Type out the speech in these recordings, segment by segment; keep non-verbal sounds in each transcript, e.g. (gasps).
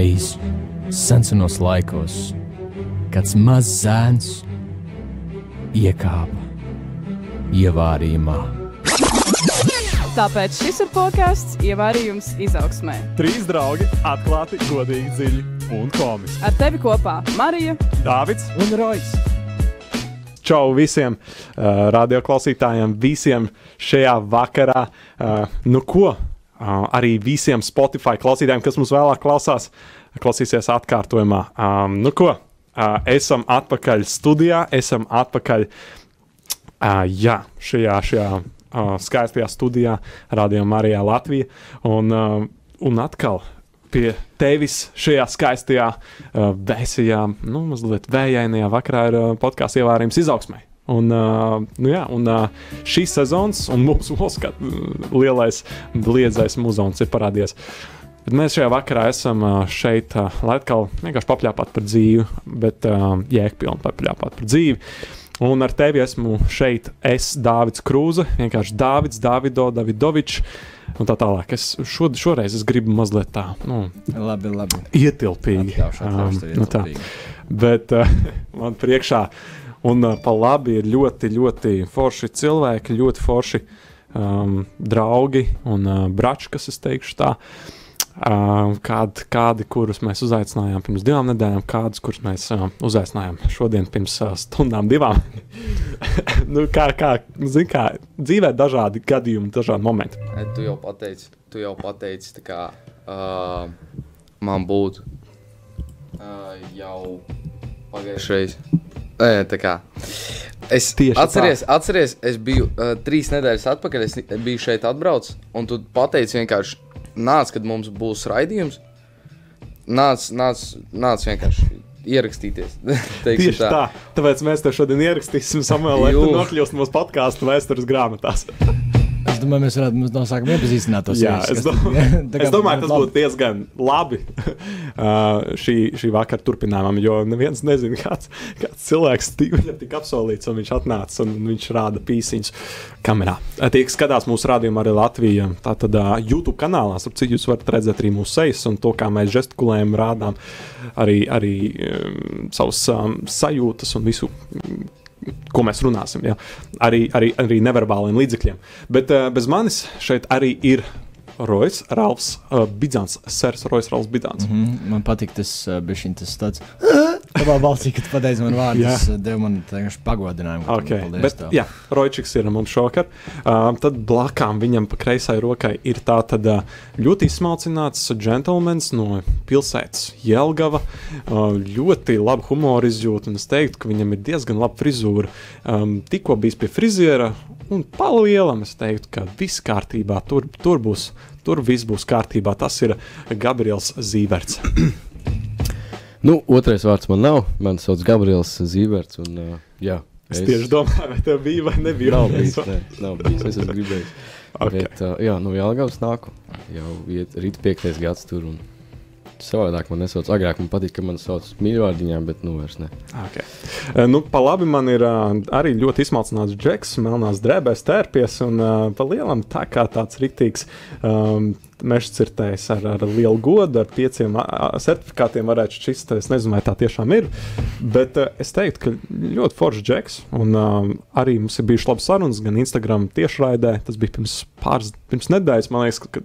Kādreiz senos laikos kāds mazs zēns iekāpa ievārījumā. Tāpēc šis ir podkāsts Ievārījums izaugsmē. Trīs draugi atklāti, godīgi, dziļi un komiski. Ar tevi kopā Marija, Dāvids Un Rojas! Čau visiem uh, radioklausītājiem, visiem šajā vakarā. Uh, nu ko, uh, arī visiem Spotify klausītājiem, kas mums vēlāk klausās, klausīsies atkārtojumā. Um, nu ko, uh, esam atpakaļ studijā, esam atpakaļ uh, jā, šajā, šajā uh, skaistajā studijā, Radio Marijā Latvijā. Un, uh, un atkal pie tevis šajā skaistajā, uh, vēsajā, nu, mazliet vējainajā vakarā ir uh, podkāsts ievērījums izaugsmai. Un, uh, nu jā, un uh, šīs sezonas, un mūsu Oskar, lielais liedzais muzons ir parādījies. Bet mēs šajā vakarā esam uh, šeit, uh, lai atkal vienkārši papļāpātu par dzīvi, bet uh, jēgpilni papļāpātu par dzīvi. Un ar tevi esmu šeit, es, Dārvids Krūze, vienkārši Dārvids, Davido, Davidovičs. Un tā tālāk. Es šo, šoreiz es gribu mazliet tā, nu, Labi, labi. ietilpīgi. Atļaušu, atļaušu tev nu tā. Bet uh, (laughs) man priekšā, un uh, pa labi ir ļoti, ļoti forši cilvēki, ļoti forši um, draugi un uh, brači, kas es teikšu tā. Uh, kādi, kādi, kurus mēs uzaicinājām pirms divām nedēļām, kādus, kurus mēs uh, uzaicinājām šodien pirms uh, stundām, divām. (laughs) nu, kā, kā, zin, kā dzīvē dažādi gadījumi, dažādi momenti. Tu jau pateici, tu jau pateici, kā uh, man būtu uh, jau pagājušais. Nē, tā kā es Tieši atceries, atceries, es biju uh, trīs nedēļas atpakaļ, es biju šeit atbraucis, un tu pateici vienkārši, nāc, kad mums būs raidījums. Nāc, nāc, nāc vienkārši ierakstīties. (laughs) Tieši tā. tā. Tāpēc mēs te šodien ierakstīsim Samuelu, lai tu nokļūst mūsu podkāstu vēstures grāmatās. (laughs) Es domāju, mēs varētu mums no sākuma iepazīstināt tos Jā, visus, es, dom kā (laughs) es domāju, tas būtu diezgan labi (laughs) uh, šī, šī vakara turpinājumam, jo neviens nezina, kāds, kāds cilvēks viņam tika apsolīts, un viņš atnāca un viņš rāda pīsiņus kamerā. Uh, Tie, kas skatās mūsu rādījumu arī Latvijā, tātad uh, YouTube kanālā, ap cik jūs varat redzēt arī mūsu sejas un to, kā mēs žestikulējam, rādām arī, arī um, savus um, sajūtas un visu ko mēs runāsim. Ja? Arī, arī, arī neverbāliem līdzekļiem. Bet uh, bez manis šeit arī ir Rojas, Rāls, uh, Bidzāns, Sērs, Rojas, Rāls, Bidzāns. Mm -hmm. Man patīk tas uh, bišķiņ, tas tāds. Tavā (laughs) balsī, kad tu pateici man vārdu, Jā. tas uh, deva man vienkārši pagodinājumu. Okay. Paldies Bet, tev. jā, Roičiks ir mums šovakar. Uh, tad blakām viņam pa kreisai rokai ir tā tad, uh, ļoti izsmalcināts džentlmenis no pilsētas Jelgava. Uh, ļoti labi humoru izjūta, un es teiktu, ka viņam ir diezgan laba frizūra. Um, tikko bijis pie friziera, un palielam es teiktu, ka viss kārtībā, tur, tur būs. Tur viss būs kārtībā. Tas ir Gabriels Zīverts. (clears throat) Nu, otrais vārds man nav. Mani sauc Gabriels Zīverts. Un, uh, jā, Es tieši domāju, vai tev bija vai nebija. Nav bijis, ne, nav bijis. Es esmu gribējis. (laughs) Okay. Bet, uh, jā, no Jālgavas nāku. Jau iet rīt piektais gads tur. Un savādāk man nesauc. Agrāk man patīk, ka man sauc mīļvārdiņā, bet nu vairs ne. Okay. Eh, Nu, pa labi man ir uh, arī ļoti izsmalcināts džeks, melnās drēbēs, tērpies un uh, pa lielam tā kā tāds riktīgs um, meža cirtējs ar, ar lielu godu, ar pieciem certifikātiem varētu šķist. Es nezinu, vai tā tiešām ir, bet uh, es teiktu, ka ļoti foršs džeks. Un um, arī mums ir bijušas labas sarunas gan Instagram tiešraidē, tas bija pirms pāris pirms nedēļas, man liekas, ka,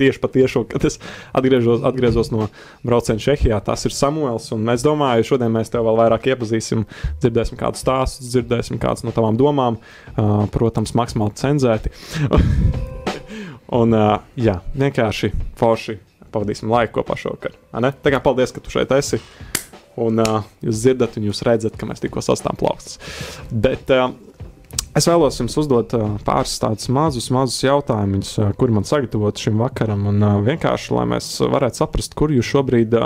tieši patiešo, kad es atgriežos, atgriezos no brauciena Čehijā. Tas ir Samuēls. Es domāju, šodien mēs tev vēl vairāk iepazīsim, dzirdēsim kādu stāstu, dzirdēsim kādas no tavām domām, uh, protams, maksimāli cenzēti. (laughs) Un, uh, jā, vienkārši forši pavadīsim laiku kopā šovakar. Tā kā paldies, ka tu šeit esi. Un uh, jūs dzirdat, un jūs redzat, ka mēs tikko sastām plaukstus. Bet uh, es vēlos jums uzdot pāris tādus mazus, mazus jautājumus, uh, kuri man sagatavoti šim vakaram. Un vienkārši, lai mēs varētu saprast, kur jūs šobrīd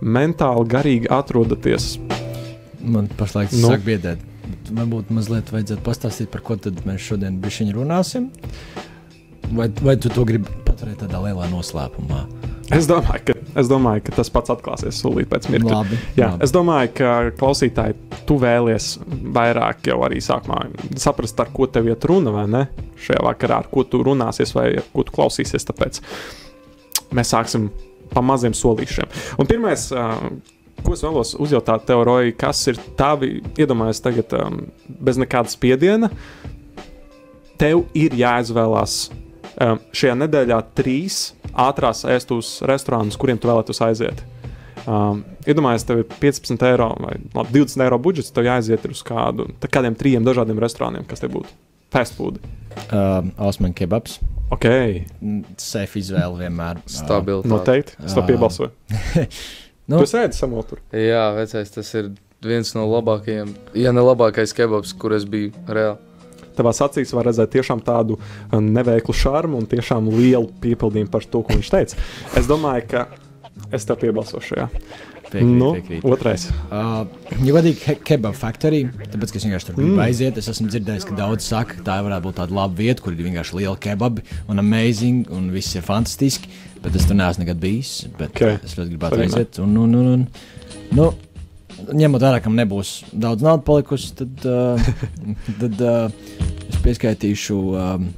mentāli, garīgi atrodaties. Man pašlaik tas Nu? sāk biedēt. Varbūt mazliet vajadzētu pastāstīt, par ko tad mēs šodien runāsim. Vai, vai tu to gribi paturēt tādā lielā noslēpumā? Es domāju, ka, es domāju, ka tas pats atklāsies solīt pēc mirkļa. Labi. Jā, labi. es domāju, ka klausītāji, tu vēlies vairāk jau arī sākumā saprast, ar ko tev iet runa, vai ne? Šajā vakarā, ar ko tu runāsies, vai ar ko tu klausīsies. Tāpēc mēs sāksim pa maziem solīšiem. Un pirmais, ko es vēlos uzjautāt tev, Roja, kas ir tavi, iedomājies tagad bez nekāda spiediena, tev ir jāizvēlās šajā nedēļā trīs ātrās ēstus restorānus, kuriem tu vēlētos aiziet. Um, iedomājieties, tev ir 15 eiro vai labi, 20 eiro budžets, tev jāaiziet uz kādu, kādiem trim dažādiem restorāniem, kas te būtu. Fast food. Uh, Osman kebabs. Ok, Safe izvēle vienmēr. Stabilitāte. noteikti. Es to Ā. piebalsoju. (laughs) Nu. Tu sēdi samotur. Jā, vecais, tas ir viens no labākajiem, ja ne labākais kebabs, kur es biju reāli. Tavās acīs var redzēt tiešām tādu uh, neveiklu šarmu un tiešām lielu piepildījumu par to, ko viņš teica. Es domāju, ka es tev piebalsošu šajā. Piekrīt, nu, piekrīt. otrais. Uh, ja ke kebab factory, tāpēc, ka es vienkārši tur gribu Mm. aiziet, es esmu dzirdējis, ka daudz saka, ka tā varētu būt tāda laba vieta, kur ir vienkārši liela kebabi un amazing, un viss ir fantastiski. Bet es tur neesmu nekad bijis. Bet Ok. okay. es ļoti gribētu Arī ne. aiziet. Un, un, un, un, nu, ņemot vērā, ka man nebūs daudz naudas palikusi, tad, uh, (laughs) tad uh, es pieskaitīšu. Um,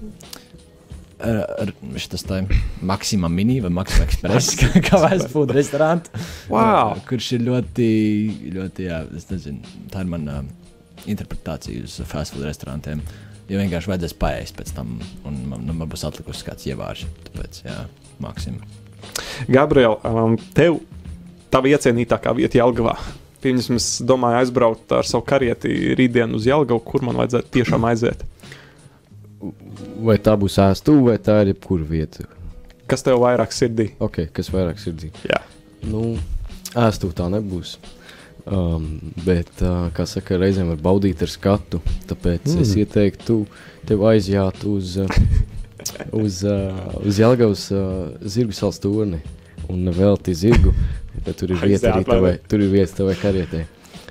ar, ar šis tā Maxima Mini vai Maxima Express, (laughs) kā, kā fast food restorāns. Wow! Kurš ir ļoti, ļoti, jā, es nezinu, tā ir mana interpretācija uz fast food restorāniem. Jo vienkārši vajadzēs paēst pēc tam, un man, nu, man būs atlikusi kāds ievārš. Tāpēc, jā, Maxima. Gabriel, um, tev tā iecienītākā vieta Jelgavā. Pirms es domāju aizbraukt ar savu karieti rītdien uz Jelgavu, kur man vajadzētu tiešām aiziet. Vai tā būs ēstuve, vai tā ir jebkura vieta? Kas tev vairāk sirdī? Ok, kas vairāk sirdī? Jā. Nu, ēstuve tā nebūs. Um, bet, uh, kā saka, reizēm var baudīt ar skatu. Tāpēc mm. es ieteiktu tev aiziet uz, uh, (laughs) uz, uh, uz Jelgavas uh, zirgu salas torni un velti zirgu. Bet Tur ir vieta arī tavai, tur ir vieta tavai karietē.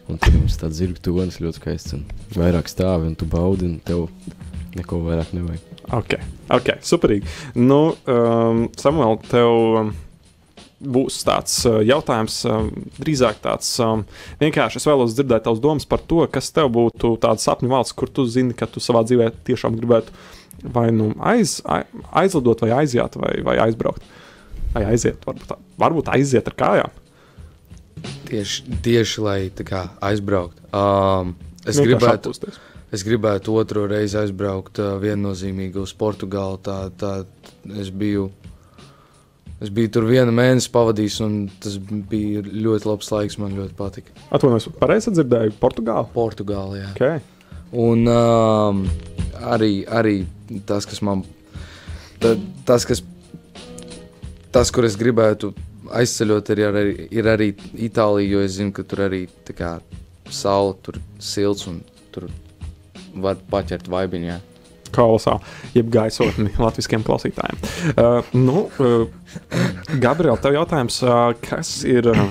Un tur mums tāds zirgu tornis ļoti skaists un vairāk stāvi un tu baudi un tev neko vairāk nevajag. Ok, ok, superīgi. Nu, um, Samuēl, tev um, būs tāds uh, jautājums, um, drīzāk tāds um, vienkārši. Es vēlos dzirdēt tavas domas par to, kas tev būtu tāds sapņu valsts, kur tu zini, ka tu savā dzīvē tiešām gribētu vai nu aiz, ai- aizlidot, vai aiziet, vai, vai aizbraukt. Vai aiziet, varbūt, tā- varbūt aiziet ar kājām. Tieši, tieši lai tā kā aizbraukt. Um, es, gribētu, atpūsties. es gribētu otro reizi aizbraukt uh, viennozīmīgi uz Portugāli. Tā, tā, es, biju, es biju tur vienu mēnesi pavadījis, un tas bija ļoti labs laiks. Man ļoti patika. Atvainojos, pareizi dzirdēju, Portugāli. Portugālijā. Okay. Un um, arī, arī tas, kas man. Ta, tas, kas. Tas, kur es gribētu aizceļot, ir arī, ir arī Itālija, jo es zinu, ka tur arī tā kā saule, tur silts un tur var paķert vaibiņu. jā. kolosāli, jeb gaisotni (laughs) latviskiem klausītājiem. Uh, nu, uh, Gabriel, tev jautājums, uh, kas ir, uh,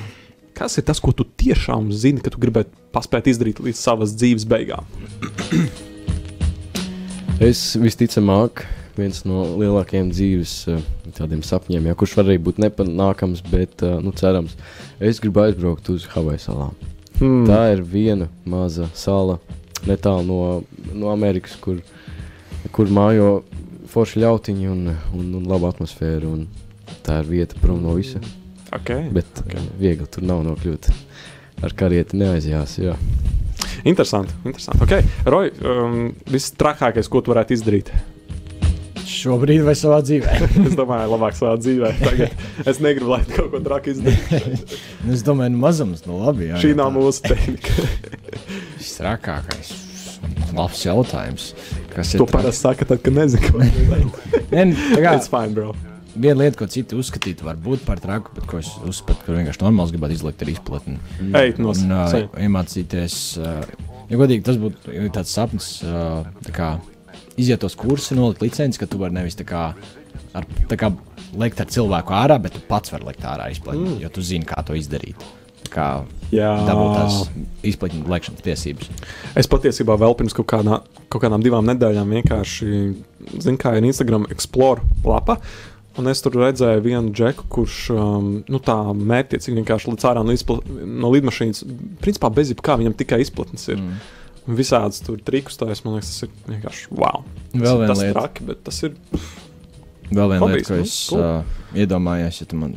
kas ir tas, ko tu tiešām zini, ka tu gribētu paspēt izdarīt līdz savas dzīves beigām? Es visticamāk, viens no lielākajiem dzīves eh, tādiem sapņiem, ja, kurš var arī būt nepanākams, bet eh, nu, cerams, es gribu aizbraukt uz Havaju salām. Hmm. Tā ir viena maza sala netālu no, no Amerikas, kur, kur mājo forši ļautiņi un, un, un laba atmosfēra. Un tā ir vieta prom no visa. Okay. Bet okay. viegli tur nav nokļūt. Ar karieti neaizjās. Jā. Interesanti. interesanti. Okay. Roy, um, viss trakākais, ko tu varētu izdarīt? Šobrīd vai savā dzīvē? (laughs) es domāju, labāk savā dzīvē. Tagad es negribu, lai kaut ko traku izdarītu. Nu, es domāju, nu, mazums, nu labi. Jā, Šī nav mūsu tehnika. (laughs) Strakākais. Labs jautājums. Kas to parasti saka, tad, kad nezinu, (laughs) ko darīt. Viena lieta, ko citi uzskatītu, var būt par traku, bet ko es uzskatu, ka vienkārši normāls gribētu izlikt ar izplatni. Ej, nos. Un uh, iemācīties, uh, ja godīgi, tas būtu ir tāds sapnis, uh, tā kā iziet tos kursus, nolikt licenci, ka tu vari nevis tā kā, ar, tā kā likt ar cilvēku ārā, bet tu pats vari likt ārā izplatni, mm. jo tu zini, kā to izdarīt. Tā kā dabūt tās izplatņu liekšanas tiesības. Es patiesībā vēl pirms kaut, kādā, kaut kādām divām nedēļām vienkārši zinu, kā ir Instagram Explorer lapa. Un es tur redzēju vienu džeku, kurš um, nu, tā mērķiecīgi vienkārši līdz ārā no, izpla, no lidmašīnas. Principā bez jebkā viņam tikai izplatnes ir. Mm. Visādas tur trikus, es man liekas, tas ir vienkārši wow. Vēl viena lieta. traki, bet tas ir. Vēl viena lieta, ko nu, es cool. uh, iedomājos, ja tu man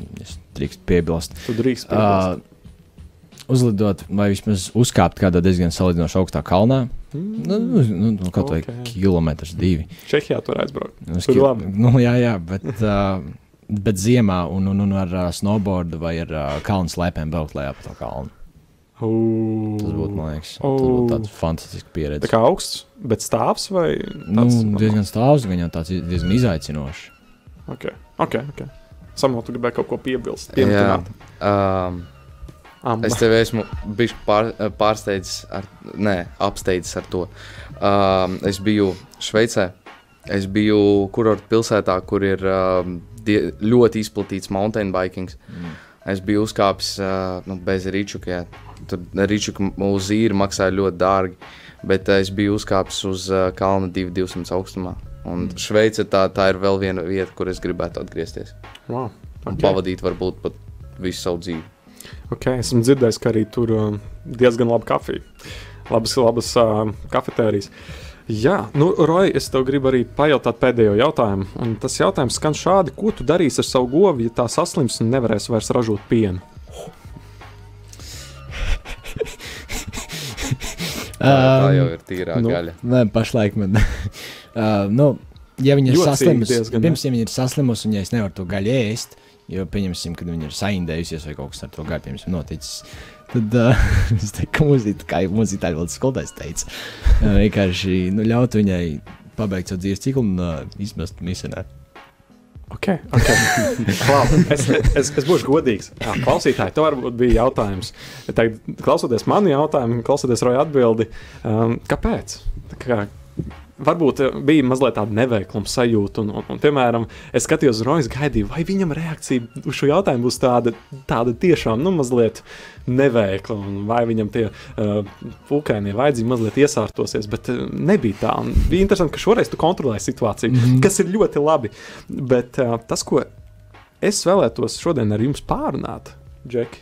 drīkst piebilst. Tu drīkst piebilst. Uh, uzlidot vai vismaz uzkāpt kādā diezgan salīdzinoši augstā kalnā. Mm. Nu, nu, nu, nu, kaut vai Ok. kilometrs, divi. Čehijā tur aizbraukt. Uz Tur kil- labi. (laughs) Nu, jā, jā, bet, uh, bet ziemā un, un, un ar uh, snowboardu vai ar uh, kalnu slēpēm braukt lejā pa to kalnu. Tas būtu, man liekas, tas būtu tāds fantastisks pieredze. Tā kā augsts, bet stāvs vai Nu, tāds diezgan stāvs, gan jau tāds diezgan izaicinošs. Ok, ok. okay. Samuel, tu gribēji kaut ko piebilst? Pieminēt. Um, Um, es tev esmu bijis pār, pārsteidzis, ar, nē, apsteidzis ar to. Um, es biju Šveicē. Es biju kurorta pilsētā, kur ir um, die, ļoti izplatīts mountain biking. Mm. Es biju uzkāpis uh, nu, bez rīčuka. Rīčuka uz īri maksāja ļoti dārgi, bet uh, es biju uzkāpis uz uh, kalna 2200 augstumā. Un Mm. Šveice tā, tā ir vēl viena vieta, kur es gribētu atgriezties. wow. Un Ok. pavadīt varbūt pat visu savu dzīvi. Okay, esmu dzirdējis, ka arī tur uh, diezgan laba kafija. Labas, labas uh, kafetērijas. Jā, nu, Roja, es tev gribu arī pajautāt pēdējo jautājumu. Un tas jautājums skan šādi: ko tu darīsi ar savu govu, ja tā saslims un nevarēs vairs ražot pienu? Tā, tā jau ir tīrā nu, gaļa. Nē, pašlaik man. uh, (laughs) nu, ja viņi ir saslimusi, pirms ja viņi ir saslimusi un ja es nevaru to gaļu ēst, jo pieņemsim, ka viņi ir saindējusies vai kaut kas ar to gaļu piemēram, noticis. Tad uh, (laughs) es teiktu, ka mūzika, kā jau mūzika tāda valsts skolotājs teica, uh, vienkārši nu, ļaut viņai pabeigt savu dzīves ciklu un uh, izmest misionē. Ok, ok. (laughs) Labi, es, es, es būšu godīgs. Jā, klausītāji, to varbūt bija jautājums. Tagad, klausoties manu jautājumu, klausoties Roja atbildi, um, kāpēc? Tā Kā, varbūt eh, bija mazliet tāda neveikluma sajūta. Un, un, un, piemēram, es skatījos uz Rojas, gaidīju, vai viņam reakcija uz šo jautājumu būs tāda, tāda tiešām nu, mazliet neveikla, un vai viņam tie uh, pūkainie vajadzīgi mazliet iesārtosies. Bet uh, nebija tā. Un bija interesanti, ka šoreiz tu kontrolēji situāciju, mm. -hmm. kas ir ļoti labi. Bet uh, tas, ko es vēlētos šodien ar jums pārunāt, Džeki,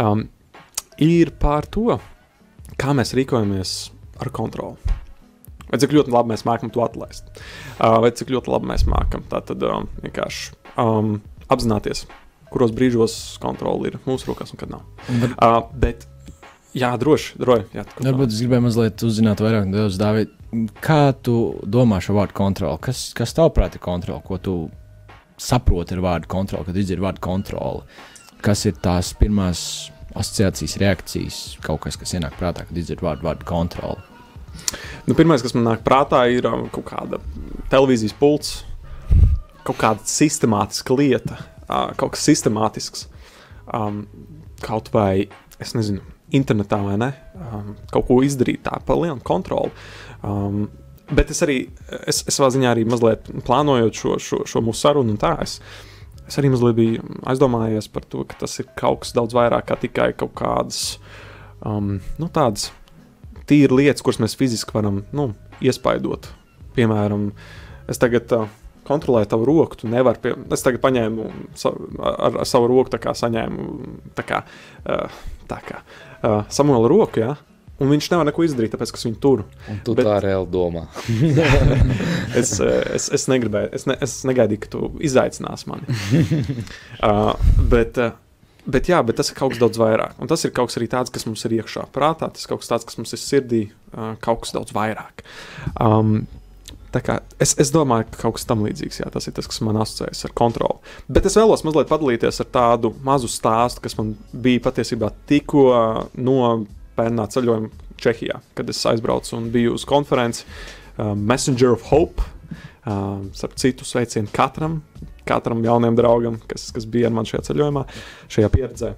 um, ir par to, kā mēs rīkojamies ar kontroli. Vai cik ļoti labi mēs mākam to atlaist, uh, vai cik ļoti labi mēs mākam tātad um, vienkārši um, apzināties, kuros brīžos kontroli ir mūsu rokās un kad nav. Var, Uh, bet, jā, droši, droši. Jā, varbūt es gribēju mazliet uzzināt vairāk Dāvid. Kā tu domā šo vārdu kontroli? Kas, kas tavuprāt ir kontroli? Ko tu saproti ar vārdu kontroli, kad izdzirdi vārdu kontroli? Kas ir tās pirmās asociācijas, reakcijas, kaut kas, kas ienāk prātā, kad izdzirdi vārdu, vārdu kontroli? Nu, Pirmais, kas man nāk prātā, ir um, kaut kāda televīzijas pults, kaut kāda sistemātiska lieta, kaut kas sistemātisks. Um, kaut vai, es nezinu, internetā vai ne, um, kaut ko izdarīt tā pa lielu kontroli. Um, bet es arī, es, es savā ziņā arī mazliet plānojot šo, šo, šo mūsu sarunu, un tā es, es arī mazliet biju aizdomājies par to, ka tas ir kaut kas daudz vairāk kā tikai kaut kādas, um, nu, tādas tīri lietas, kuras mēs fiziski varam nu, iespaidot. Piemēram, es tagad uh, kontrolēju tavu roku, tu nevari. Pie... Es tagad paņēmu sa ar, ar savu roku, tā kā saņēmu tā kā, uh, tā kā uh, Samuela roku, ja? un viņš nevar neko izdarīt, tāpēc, ka es viņu turu. Un tu Bet- tā reāli domā. (laughs) Es, es, es negribēju, es, ne, es negaidīju, ka tu izaicināsi mani. (laughs) uh, bet, uh, Bet, jā, bet tas ir kaut kas daudz vairāk. Un tas ir kaut kas arī tāds, kas mums ir iekšā prātā, tas ir kaut kas tāds, kas mums ir sirdī, kaut kas daudz vairāk. Um, es, es domāju, ka kaut kas tam līdzīgs, jā, tas ir tas, kas man asociējas ar kontroli. Bet es vēlos mazliet padalīties ar tādu mazu stāstu, kas man bija patiesībā tikko no pērnā ceļojuma Čehijā, kad es aizbraucu un biju uz konferenci uh, Messenger of Hope. Uh, starp citu, sveicienu katram, katram jaunam draugam, kas, kas bija ar mani šajā ceļojumā, šajā pieredzē.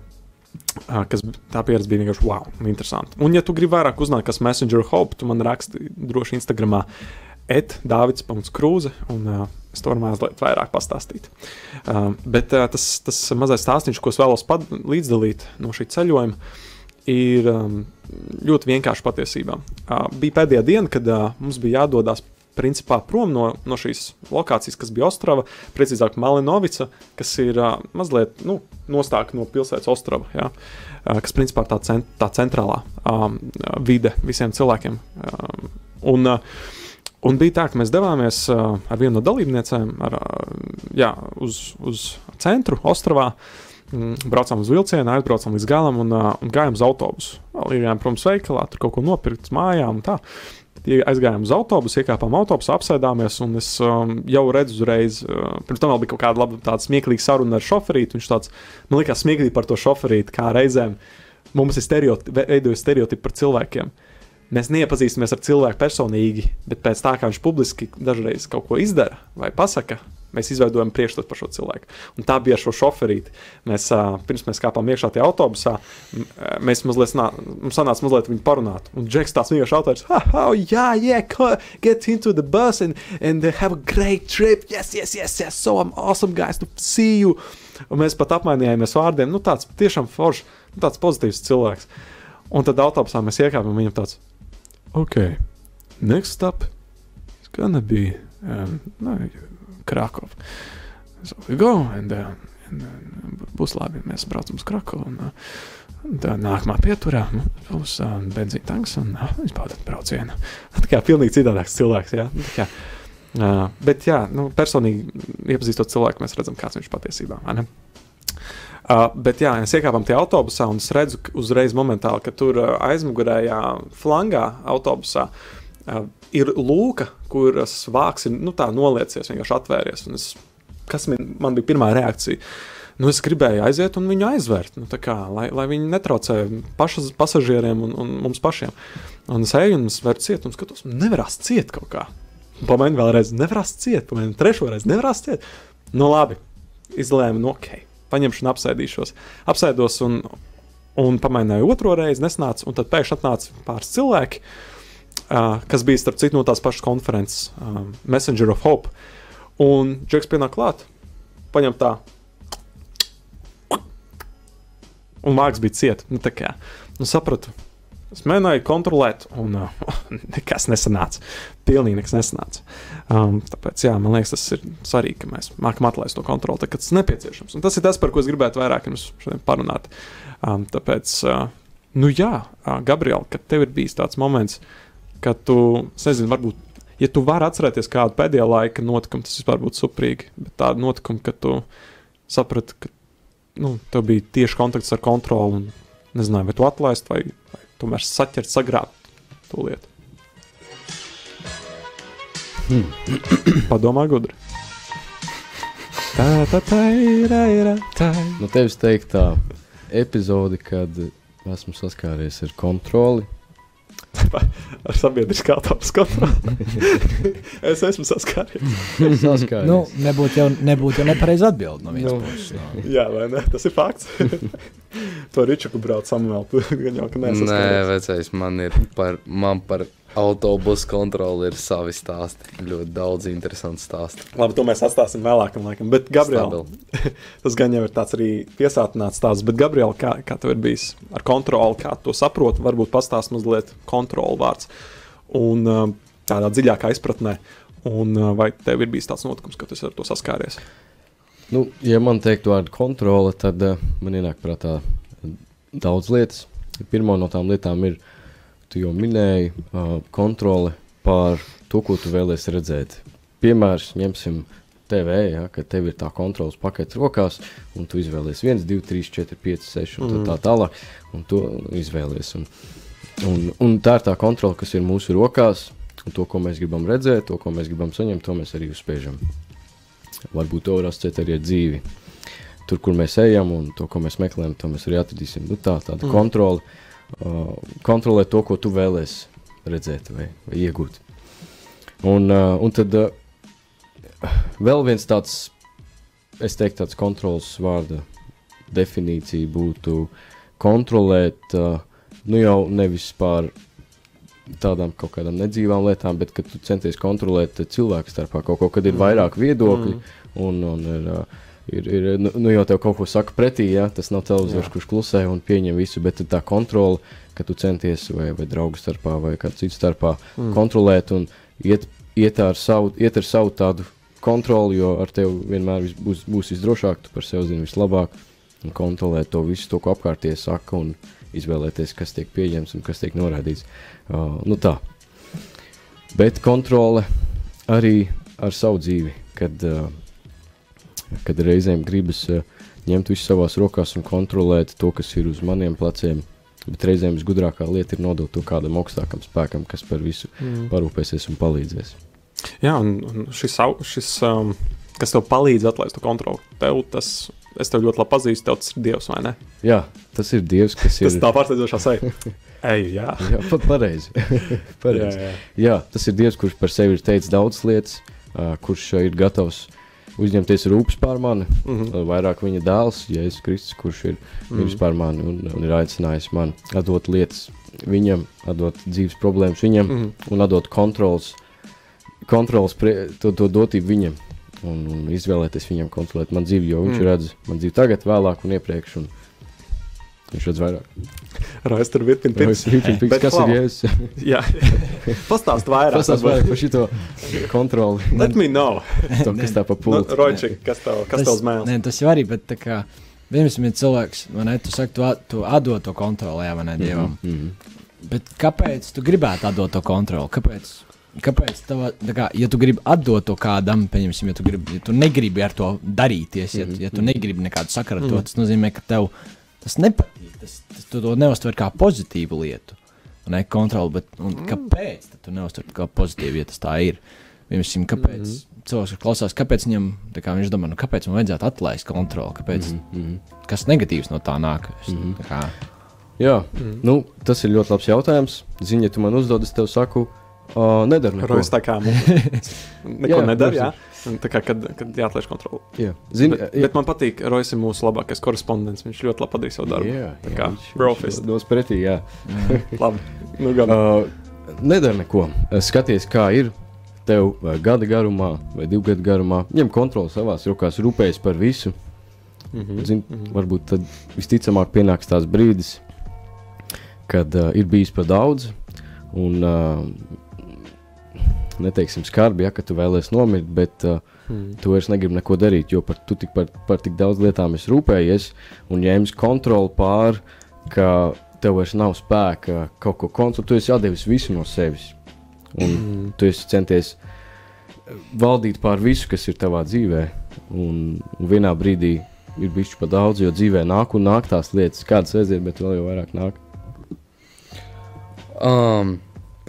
Kas, tā pieredze bija vienkārši wow, interesanti. Un, ja tu gribi vairāk uzzināt, kas ir Messenger Hope, tu man raksti droši Instagramā, etdavids.krūze, un uh, es to varu mazliet vairāk pastāstīt. Uh, bet uh, tas, tas mazais stāstījums, ko es vēlos līdzdalīt no šī ceļojuma, ir um, ļoti vienkārši patiesībā. Uh, bija pēdējā diena, kad uh, mums bija jādodas principā prom no, no šīs lokācijas, kas bija Ostrava, precīzāk Malinovica, kas ir uh, mazliet nu, nostāk no pilsētas Ostrava, ja, uh, kas principā ir tā, cent, tā centrālā um, vide visiem cilvēkiem. Um, un, uh, Un bija tā, ka mēs devāmies uh, ar vienu no dalībniecēm ar, uh, jā, uz, uz centru, Ostravā. Mm, Braucām uz vilcienu, aizbraucām līdz galam un, uh, un gājām uz autobusu. Iegājām, protams, veikalā, tur kaut ko nopirkt, mājām un tā. Ie- Aizgājām uz autobusu, iekāpām autobusā, apsēdāmies. Un es um, jau redzu, uzreiz, uh, pirms tam bija kaut kāda laba, tāda smieklīga saruna ar šoferīti. Viņš tāds, man liekas, smieklīgi par to šoferīti, kā reizēm mums ir stereotipi, veidojas stereotipi par cilvēkiem. Mēs neiepazīstamies ar cilvēku personīgi, bet pēc tā, kā viņš publiski dažreiz kaut ko izdara vai pasaka, mēs izveidojam priekšstatu par šo cilvēku. Un tā bija ar šo šoferīti. Mēs, pirms mēs kāpām iekšā tajā autobusā, mēs mazliet, nā, mums sanāca mazliet viņu parunāt. Un Džeks tāds vienkārši autors, ha, oh, yeah, yeah, get into the bus and, and have a great trip. Yes, yes, yes, yes, so I'm awesome guys to see you. Un mēs pat apmainījāmies vārdiem. Nu, tāds tiešām foršs, nu, tāds pozitīvs cilvēks. Un tad autobusā mēs iekāpām un viņam tāds, ok, next stop is gonna be um, no, Krakow. So we go and, uh, and uh, būs labi, mēs braucam uz Krakovu. Un, uh, un tā nākamā pieturā mums būs uh, benzīna tanks un uh, izbaudīt braucienu. (laughs) Tā kā pilnīgi citādāks cilvēks. Jā, Nu, kā, uh, bet jā, nu, personīgi iepazīstot cilvēku, mēs redzam, kāds viņš patiesībā ir. Uh, bet jā, mēs iekāpām tajā autobusā, un es redzu uzreiz, momentāli, ka tur uh, aizmugurējā flangā autobusā uh, ir lūka, kuras vāks ir nu, noliecies, vienkārši atvērties. Un Es, kas man, man bija pirmā reakcija? Nu, es gribēju aiziet un viņu aizvērt, nu, kā, lai, lai viņi netraucē pašas, pasažieriem un, un mums pašiem. Un es eju un es varu ciet, un skatos, nevarās ciet kaut kā. Pamēģinu vēlreiz, nevarās ciet, pamēģinu trešo reizi, nevarās ciet. Nu, labi, izlēmu, nu, ok, paņemšu un apsēdīšos. Apsēdos un, un pamēģināju otro reizi, nesnāca, un tad pēkšņi atnāca pāris cilvēki, uh, kas bija starp citu no tās pašas konferences, um, Messenger of Hope. Un Džeks pienāk klāt, paņem tā. Un vārds bija cieta. Nu, tā kā nu, sapratu, es mēģināju kontrolēt, un uh, (laughs) nekas nesanāca. Pilnīgi nekas nesanāca. Um, tāpēc, jā, man liekas, tas ir svarīgi, ka mēs mākam atlaist to kontroli, tad, kad tas nepieciešams. Un tas ir tas, par ko es gribētu vairāk jums šodien parunāt. Um, tāpēc, uh, nu jā, uh, Gabriela, kad tev ir bijis tāds moments, kad tu, nezinu, varbūt, ja tu vari atcerēties kādu pēdējā laika notikumu, tas vispār būtu suprīgi. Bet tādu notikumu, kad tu saprati, ka nu, tev bija tieši kontakts ar kontroli, un nezināju, vai tu atlaist, vai, vai tomēr saķert, sagrābt to lietu. (clears throat) Padomā, gudri. Tā, tā, tā, ir, ir, tā. Nu, tevis teikt tā epizode, kad esmu saskāries ar kontroli. (laughs) Ar sabiedriskā tāpas (laughs) kontroli. es esmu saskāries. Saskāries. Nu, nebūtu jau, nebūt jau nepareizi atbildēt no vienas puses. No. Jā, vai ne? Tas ir fakts. (laughs) to Ričaku brauc Samuēl. Tu gan jau, ka Nē, nesaskāries. vecais, man ir par, man par autobusu kontroli ir savi stāsti. Ļoti daudz interesantu stāstu. Labi, to mēs atstāsim vēlākam laikam. Bet, Stabili. (laughs) tas gan jau ir tāds arī piesātināts stāsts. Bet, Gabriela, kā, kā tev ir bijis ar kontroli, kā to saproti, varbūt pastāst mazliet kontroli vārds. Un um, tādā dziļākā izpratnē. Un uh, vai tev ir bijis tāds notikums, ka tu ar to saskāries? Nu, ja man teiktu vārdu kontrole, tad uh, man ienāk prātā daudz lietas. Pirmā no tām lietām ir, tu jau minēji, kontrole pār to, ko tu vēlēsies redzēt. Piemērs, ņemsim TV, ja, kad tev ir tā kontrols pakets rokās, un tu izvēlies 1, 2, 3, 4, 5, 6 un tā, tā tālāk, un to izvēlies. Un, un, un tā ir tā kontrole, kas ir mūsu rokās, un to, ko mēs gribam redzēt, to, ko mēs gribam saņemt, to mēs arī uzspiežam. Varbūt to var asociēt arī ar dzīvi. Tur, kur mēs ejam un to, ko mēs meklējam, to mēs arī atradīsim. Nu, tā tāda mm. kontrole, uh, kontrolē to, ko tu vēlēsies redzēt vai, vai iegūt. Un, uh, un tad uh, vēl viens tāds, es teiktu, tāds kontrols vārda definīcija būtu kontrolēt, uh, nu jau nevis pār tādām kaut kādām nedzīvām lietām, bet kad tu centies kontrolēt cilvēku starpā kaut ko, kad ir vairāk viedokļu mm. un, un ir, uh, ir, ir nu, nu jau tev kaut ko saka pretī, ja? tas nav televizors, kurš klusē un pieņem visu, bet tā kontrole, ka tu centies vai, vai draugu starpā vai kādu citu starpā mm. kontrolēt un iet, iet, ar savu, iet ar savu tādu kontroli, jo ar tevi vienmēr vis, būs, būs visdrošāk, tu par sevi zini vislabāk un kontrolēt to visu, to, ko apkārtējie saka un izvēlēties, kas tiek pieņemts un kas tiek norādīts. Uh, nu tā. bet kontrole arī ar savu dzīvi, kad, uh, kad reizēm gribas uh, ņemt visu savās rokās un kontrolēt to, kas ir uz maniem pleciem. Bet reizēm visgudrākā lieta ir nodot to kādam augstākam spēkam, kas par visu mm. parūpēsies un palīdzēs. Jā, un, un šis, šis um, kas tev palīdz atlaist to kontroli, tev tas, es tev ļoti labi pazīstu, tev tas ir Dievs, vai ne? Jā, tas ir Dievs, kas ir. Tas tā pārsteidzošā seja. (laughs) Ej, jā. Jā, pat (laughs) pareizi. jā, pareizi. jā. Jā, tas ir Dievs, kurš par sevi ir teicis daudzas lietas, uh, kurš uh, ir gatavs uzņemties rūpes pār mani. Mm. -hmm. Vairāk viņa dēls, Jēzus Kristus, kurš ir miris Mhm. pār mani un, un ir aicinājis man atdot lietas viņam, atdot dzīves problēmas viņam mm. -hmm. un atdot kontrols, kontrols prie, to, to dotību viņam. Un, un izvēlēties viņam kontrolēt man dzīvi, jo viņš Mm. mm. redz man dzīvi tagad, vēlāk un iepriekš. Un viņš redz vairāk. Rais tur virpina Pirms, (laughs) Bet kas ir Jēzus? (laughs) Jā, pastāst vairāk. Pastāst vairāk par šito kontroli. Let me know. (laughs) To, kas tā pa Nu, pultu. Roņčik, kas tev, kas tev zmēl? Nē, tas jau arī, bet tā kā viens ir cilvēks, vai ne, tu saki, tu, tu atdod to kontroli, jā, vai ne, Dievam. Mm -hmm. Bet kāpēc tu gribētu atdot to kontroli? Kāpēc? Kāpēc tava, tā kā, ja tu gribi atdot to kādam, pieņemsim, ja tu, gribi, ja tu negribi ar to darīties, ja, ja tu negribi nekādu sakaru ar to, tas nozīmē, ka tev tas nepatīk. Tas, tas, tu to neuztver kā pozitīvu lietu. Ne kontroli, bet un kāpēc tad tu neuztver kā pozitīvu, ja tas tā ir? Piemēram, kāpēc mm -hmm. cilvēks klausās, kāpēc viņam, kā viņš domā, nu, kāpēc man vajadzētu atlaist kontroli, kāpēc, mm -hmm. kas negatīvs no tā nāk? Es, mm -hmm. tā kā, Jā, mm. nu, tas ir ļoti labs jautājums. Zini, ja tu man uzdod, es tev saku, uh, nedara neko. Rojas tā kā (laughs) neko Jā, nedara, protams. Tā kā, kad, kad jāatlaiž kontroli. Jā, Zini, Bet, bet man patīk, Rojas ir mūsu labākais korespondents. Viņš ļoti labi padarīja savu darbu. jā, tā jā, kā viņš Dos pretī, jā. Labi. Nu, gan. (laughs) Uh, nedara neko. Uh, Skaties, kā ir. Tev vai gada garumā, vai divu gadu garumā, ņem kontroli savās rokās, rūpējas par visu. Mm -hmm. Zin, mm -hmm. Varbūt tad visticamāk pienāks tās brīdis, kad uh, ir bijis par daudz. Un, uh, neteiksim, skarbi, ja, ka tu vēlēsies nomirt, bet uh, Mm. tu vairs negribi neko darīt, jo par, tu tik par, par tik daudz lietām esi rūpējies un ņēmis kontroli pār, ka tev vairs nav spēka kaut ko kontrolēt. Tu esi atdevis visu no sevis. Un Mm. tu esi centies valdīt pār visu, kas ir tavā dzīvē. Un, un vienā brīdī ir bijis par daudz, jo dzīvē nāk un nāk tās lietas, kādas aiziet, bet vēl jau vairāk nāk. Um,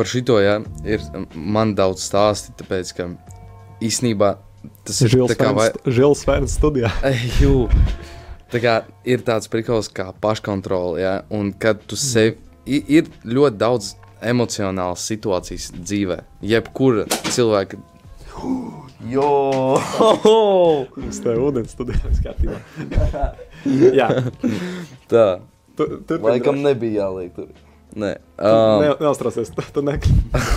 par šito jā, ir man daudz stāsti, tāpēc ka īsnībā tas ir Žils tā kā vai... Žils Fērns studijā. (laughs) Jū, tā kā ir tāds prikals kā paškontrole, ja, un kad tu sevi, i- ir ļoti daudz emocionālas situācijas dzīvē, jebkura cilvēka. Jo! Mums te ūdens studijā viss (laughs) kārtībā. Jā, Tā, tu, tur laikam nebija jāliek tur. Nē, Um, ne, neuztraucies, tu, tu ne,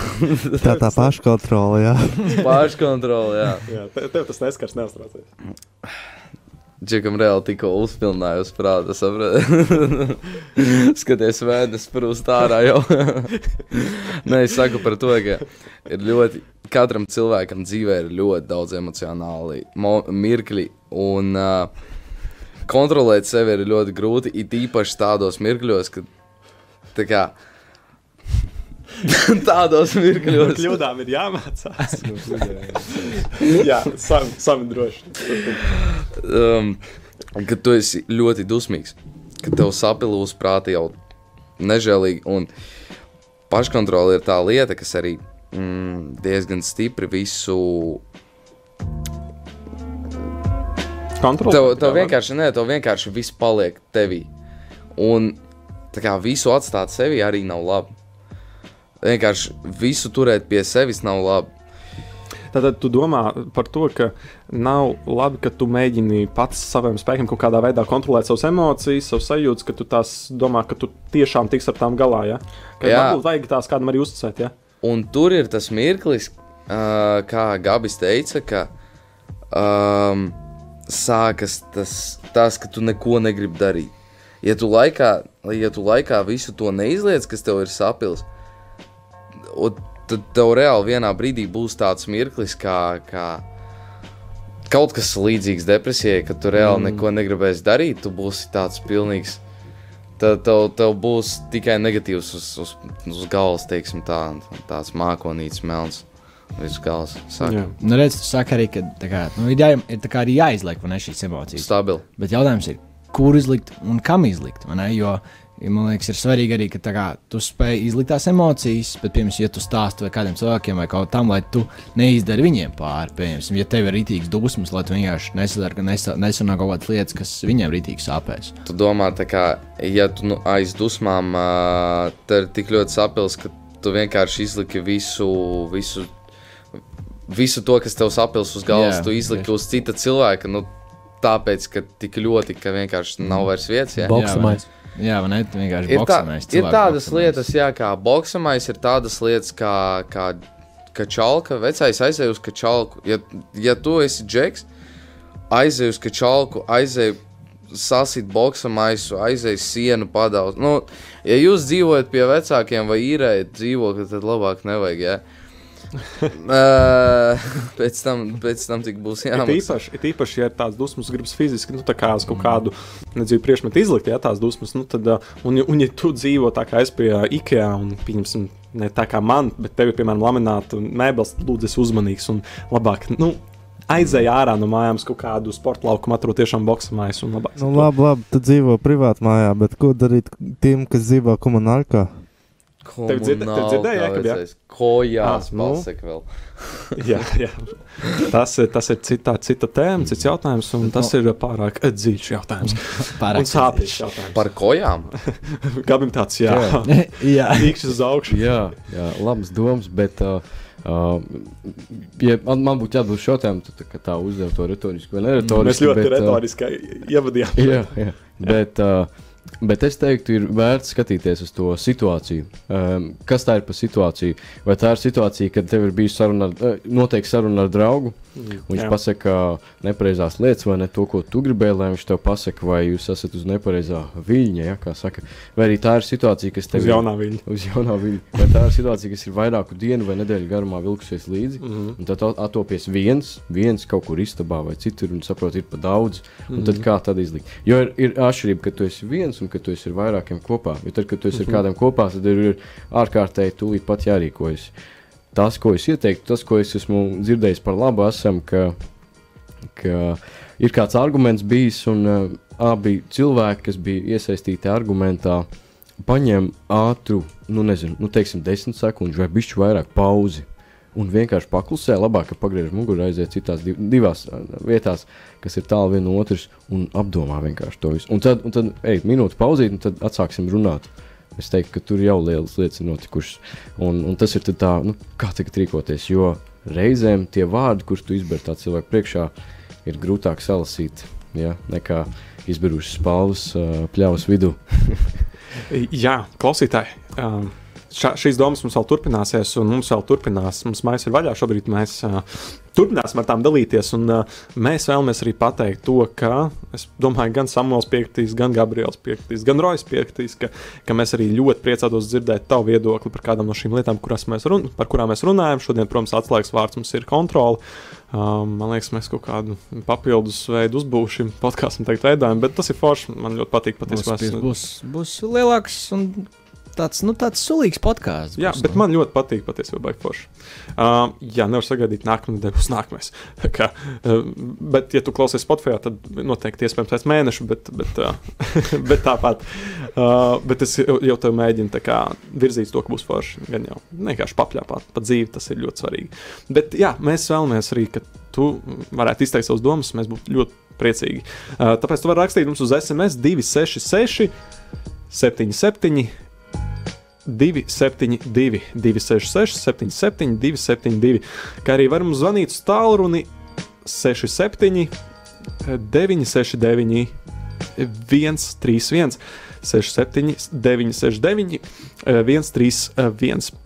(laughs) Tā tā paškontrola, jā. (laughs) paškontrole, jā. jā, te, tev tas neskars, neuztraucies. Džekam reāli tikko uzpildīja uz prāta, saprati? (laughs) Skaties, vēders prūst ārā jau. Nē, es saku par to, ka ir ļoti, katram cilvēkam dzīvē ir ļoti daudz emocionāli mo- mirkļi, un uh, kontrolēt sevi ir ļoti grūti, it īpaši tādos mirkļos, kad, tā kā, (laughs) tādos mirkļos. Kļūdām ir jāmācās. (laughs) jā, sami, sami droši. um, kad tu esi ļoti dusmīgs, kad tev sapilūs prāti jau nežēlīgi. Un paškontrole ir tā lieta, kas arī mm, diezgan stipri visu. Kontroli. Tev, tev vienkārši, nē, tev vienkārši viss paliek tevī. Un tā kā visu atstāt sevi arī nav labi. Vienkārši visu turēt pie sevis nav labi. Tātad tu domā par to, ka nav labi, ka tu mēģini pats saviem spēkiem kaut kādā veidā kontrolēt savas emocijas, savas sajūtas, ka tu tās domā, ka tu tiešām tiks ar tām galā. Ja? Ka Jā. varbūt vajag tās kādam arī uzticēt. Ja? Un tur ir tas mirklis, uh, kā Gabis teica, ka um, sākas tas, tas, ka tu neko negribi darīt. Ja tu laikā, ja tu laikā visu to neizliec, kas tev ir sapils, tad tev reāli vienā brīdī būs tāds mirklis, kā, kā kaut kas līdzīgs depresijai, kad tu reāli mm. neko negribēsi darīt, tu būsi tāds pilnīgs. tad tev, tev būs tikai negatīvs uz, uz, uz galvas, teiksim, tā, tāds mākonīts melns. Viss Jā. Nu, redz, tu saki arī, ka kā, nu, ir, jā, ir kā arī jāizliek ne, šīs emocijas. stabili. Bet jautājums ir, kur izlikt un kam izlikt? Jo man liekas, ir svarīgi arī, ka kā, tu spēj izlikt tās emocijas, bet, piemēram, ja tu stāsti vai kādiem cilvēkiem vai kaut tam, lai tu neizdari viņiem pāri, piemēram, ja tev ir rītīgs dusmas, lai tu vienkārši nesadari, ka nesa- nesanāk kaut kādas lietas, kas viņiem rītīgi sāpēs. Tu domā, kā, ja tu nu, aiz dusmām, tad ir tik ļoti sapils, ka tu vienkārši izliki visu, visu, visu to, kas tev sapils uz galvas, Jā, tu izliki tieši. uz cita cilvēka. Nu, tāpēc, ka tik ļoti, ka vienkārši nav vairs vietas. Ja? Boksamais. Jā, vai ne? Vienkārši Ir, tā, boksamais, ir tādas boksamais. lietas, jā, kā boksamais, ir tādas lietas, kā, kā, kā čalka. Vecais aizēj uz čalku. Ja, ja tu esi džeks, aizēj uz čalku, aizēj sasīt boksamaisu, aizēj sienu padaudz. Nu, ja jūs dzīvojat pie vecākiem vai īrējat dzīvokli, tad labāk nevajag. Ja? Uh, (laughs) pēc tam, pēc tam tik būs jāmaksā. īpaši, ir īpaši, ja ir tāds dusmas, gribas fiziski, nu, tā kā uz kaut kādu nedzīvu priekšmetu izlikt, ja tās dusmas, nu, tad, uh, un, un, ja tu dzīvo tā kā es pie uh, IKEA, un, pieņemsim, ne tā kā man, bet tev ir, piemēram, lamināta mēbeles, lūdzu, esi uzmanīgs un labāk, nu, aizēj ārā no mājām kaut kādu sporta laukumu, atrod tiešām boksamais un labāk. Nu, labi, labi, tu dzīvo privāti mājā, bet ko darīt tiem, kas dzīvo komunālā? Tev dzird- tev dzirdēji, Jākab, jā? Kojās, nu. pasaka vēl. (laughs) jā, jā. Tas, ir- tas ir cita, cita tēma, cits jautājums, un tas ir pārāk dziļš jautājums. (laughs) Pārāk sāpīgs jautājums. Par kojām? (laughs) Gabim tāds, jā, Jā, īkšķis uz augšu. Jā, jā labas domas, bet, uh, uh, ja man, man būtu jāatbild šo jautājumu, tad tā, tā uzdev to retorisku vai neretorisku. Mēs ļoti bet, uh, retoriski ievadījām. jā, jā. Bet, uh, bet es teiktu, ir vērts skatīties uz to situāciju. Um, kas tā ir par situāciju? Vai tā ir situācija, kad tev ir bijusi saruna, ar, eh, noteikti saruna ar draugu? Viņš Jā. pasaka nepareizās lietas, vai ne to, ko tu gribēji, lai viņš tev pasaka, vai jūs esat uz nepareizā viļņa. Ja, saka. vai arī tā ir situācija, kas tev Uz jaunā viļņa. uz jaunā viļņa. Vai tā ir situācija, kas ir vairāku dienu vai nedēļu garumā vilkusies līdzi. Mm Mhm. -hmm. Un tad atopies viens, viens kaut kur istabā vai citur, un saproti, ir pa daudz. Un Mhm. tad kā tad izlikt? Jo ir, ir atšķirība, ka tu esi viens un ka tu esi ar vairākiem kopā. Jo tad, kad tu esi Mhm. ar kādiem kopā, tad ir, ir ārkārtēji tūlīt pat jārīkojas. Tas, ko es ieteiktu, tas, ko es esmu dzirdējis par labu, esam, ka, ka ir kāds arguments bijis, un uh, abi cilvēki, kas bija iesaistīti argumentā, paņem ātru, nu, nezinu, nu, teiksim, desmit sekundžu vai bišķi vairāk pauzi. Un vienkārši paklusē, labāk, ka pagriež muguru, aiziet citās div, divās vietās, kas ir tālu viena otras, un apdomā vienkārši to visu. Un tad, un tad ej, minūte pauzīt, un tad atsāksim runāt. Es teiktu, ka tur jau lielas lietas ir notikušas. Un, un tas ir tā, nu, kā tagad rīkoties. Jo reizēm tie vārdi, kurus tu izber tā cilvēku priekšā, ir grūtāk salasīt ja, nekā izberušas spalvas ā, pļavas vidū. (laughs) Jā, klausītāji. Um, šā, šīs domas mums vēl turpināsies, un mums vēl turpinās. Mums mājas ir vaļā. Šobrīd mēs uh, turpināsim ar tām dalīties. Un, uh, mēs vēlamies arī pateikt to, ka es domāju, gan Samuels piekritīs, gan Gabriels piekritīs, gan Rojas piekritīs, ka, ka mēs arī ļoti priecātos dzirdēt tavu viedokli par kādām no šīm lietām, mēs run, par kurām mēs runājam. Šodien, protams, atslēgas vārds mums ir kontrole. Um, man liekas, mēs kaut kādu papildus veidu uzbūvēsim podkāstam, teikt, veidojam, bet tas ir forši. Man ļoti patīk patiesībā. es- būs, būs lielāks un tāds, nu, tāds sulīgs podkāsts. Jā, būs, bet nu. man ļoti patīk patiesībā baigi forši. Uh, jā, nevar sagaidīt, nākamā nedēļa būs nākamais. (laughs) Tā Kā, uh, bet, ja tu klausies Spotify, tad noteikti iespējams pēc mēneša, bet, bet, uh, (laughs) bet tāpat. Uh, bet es jau tev mēģinu kā virzīt to, ka būs forši. Gan jau vienkārši papļāpāt pa dzīvi, tas ir ļoti svarīgi. Bet jā, mēs vēlamies arī, ka tu varētu izteikt savus domas, mēs būtu ļoti priecīgi. Uh, tāpēc tu vari rakstīt mums uz SMS 266 77 272, 266, 77, 272, kā arī varam zvanīt uz tālruni 67, 969, 131, 67, 969, 131.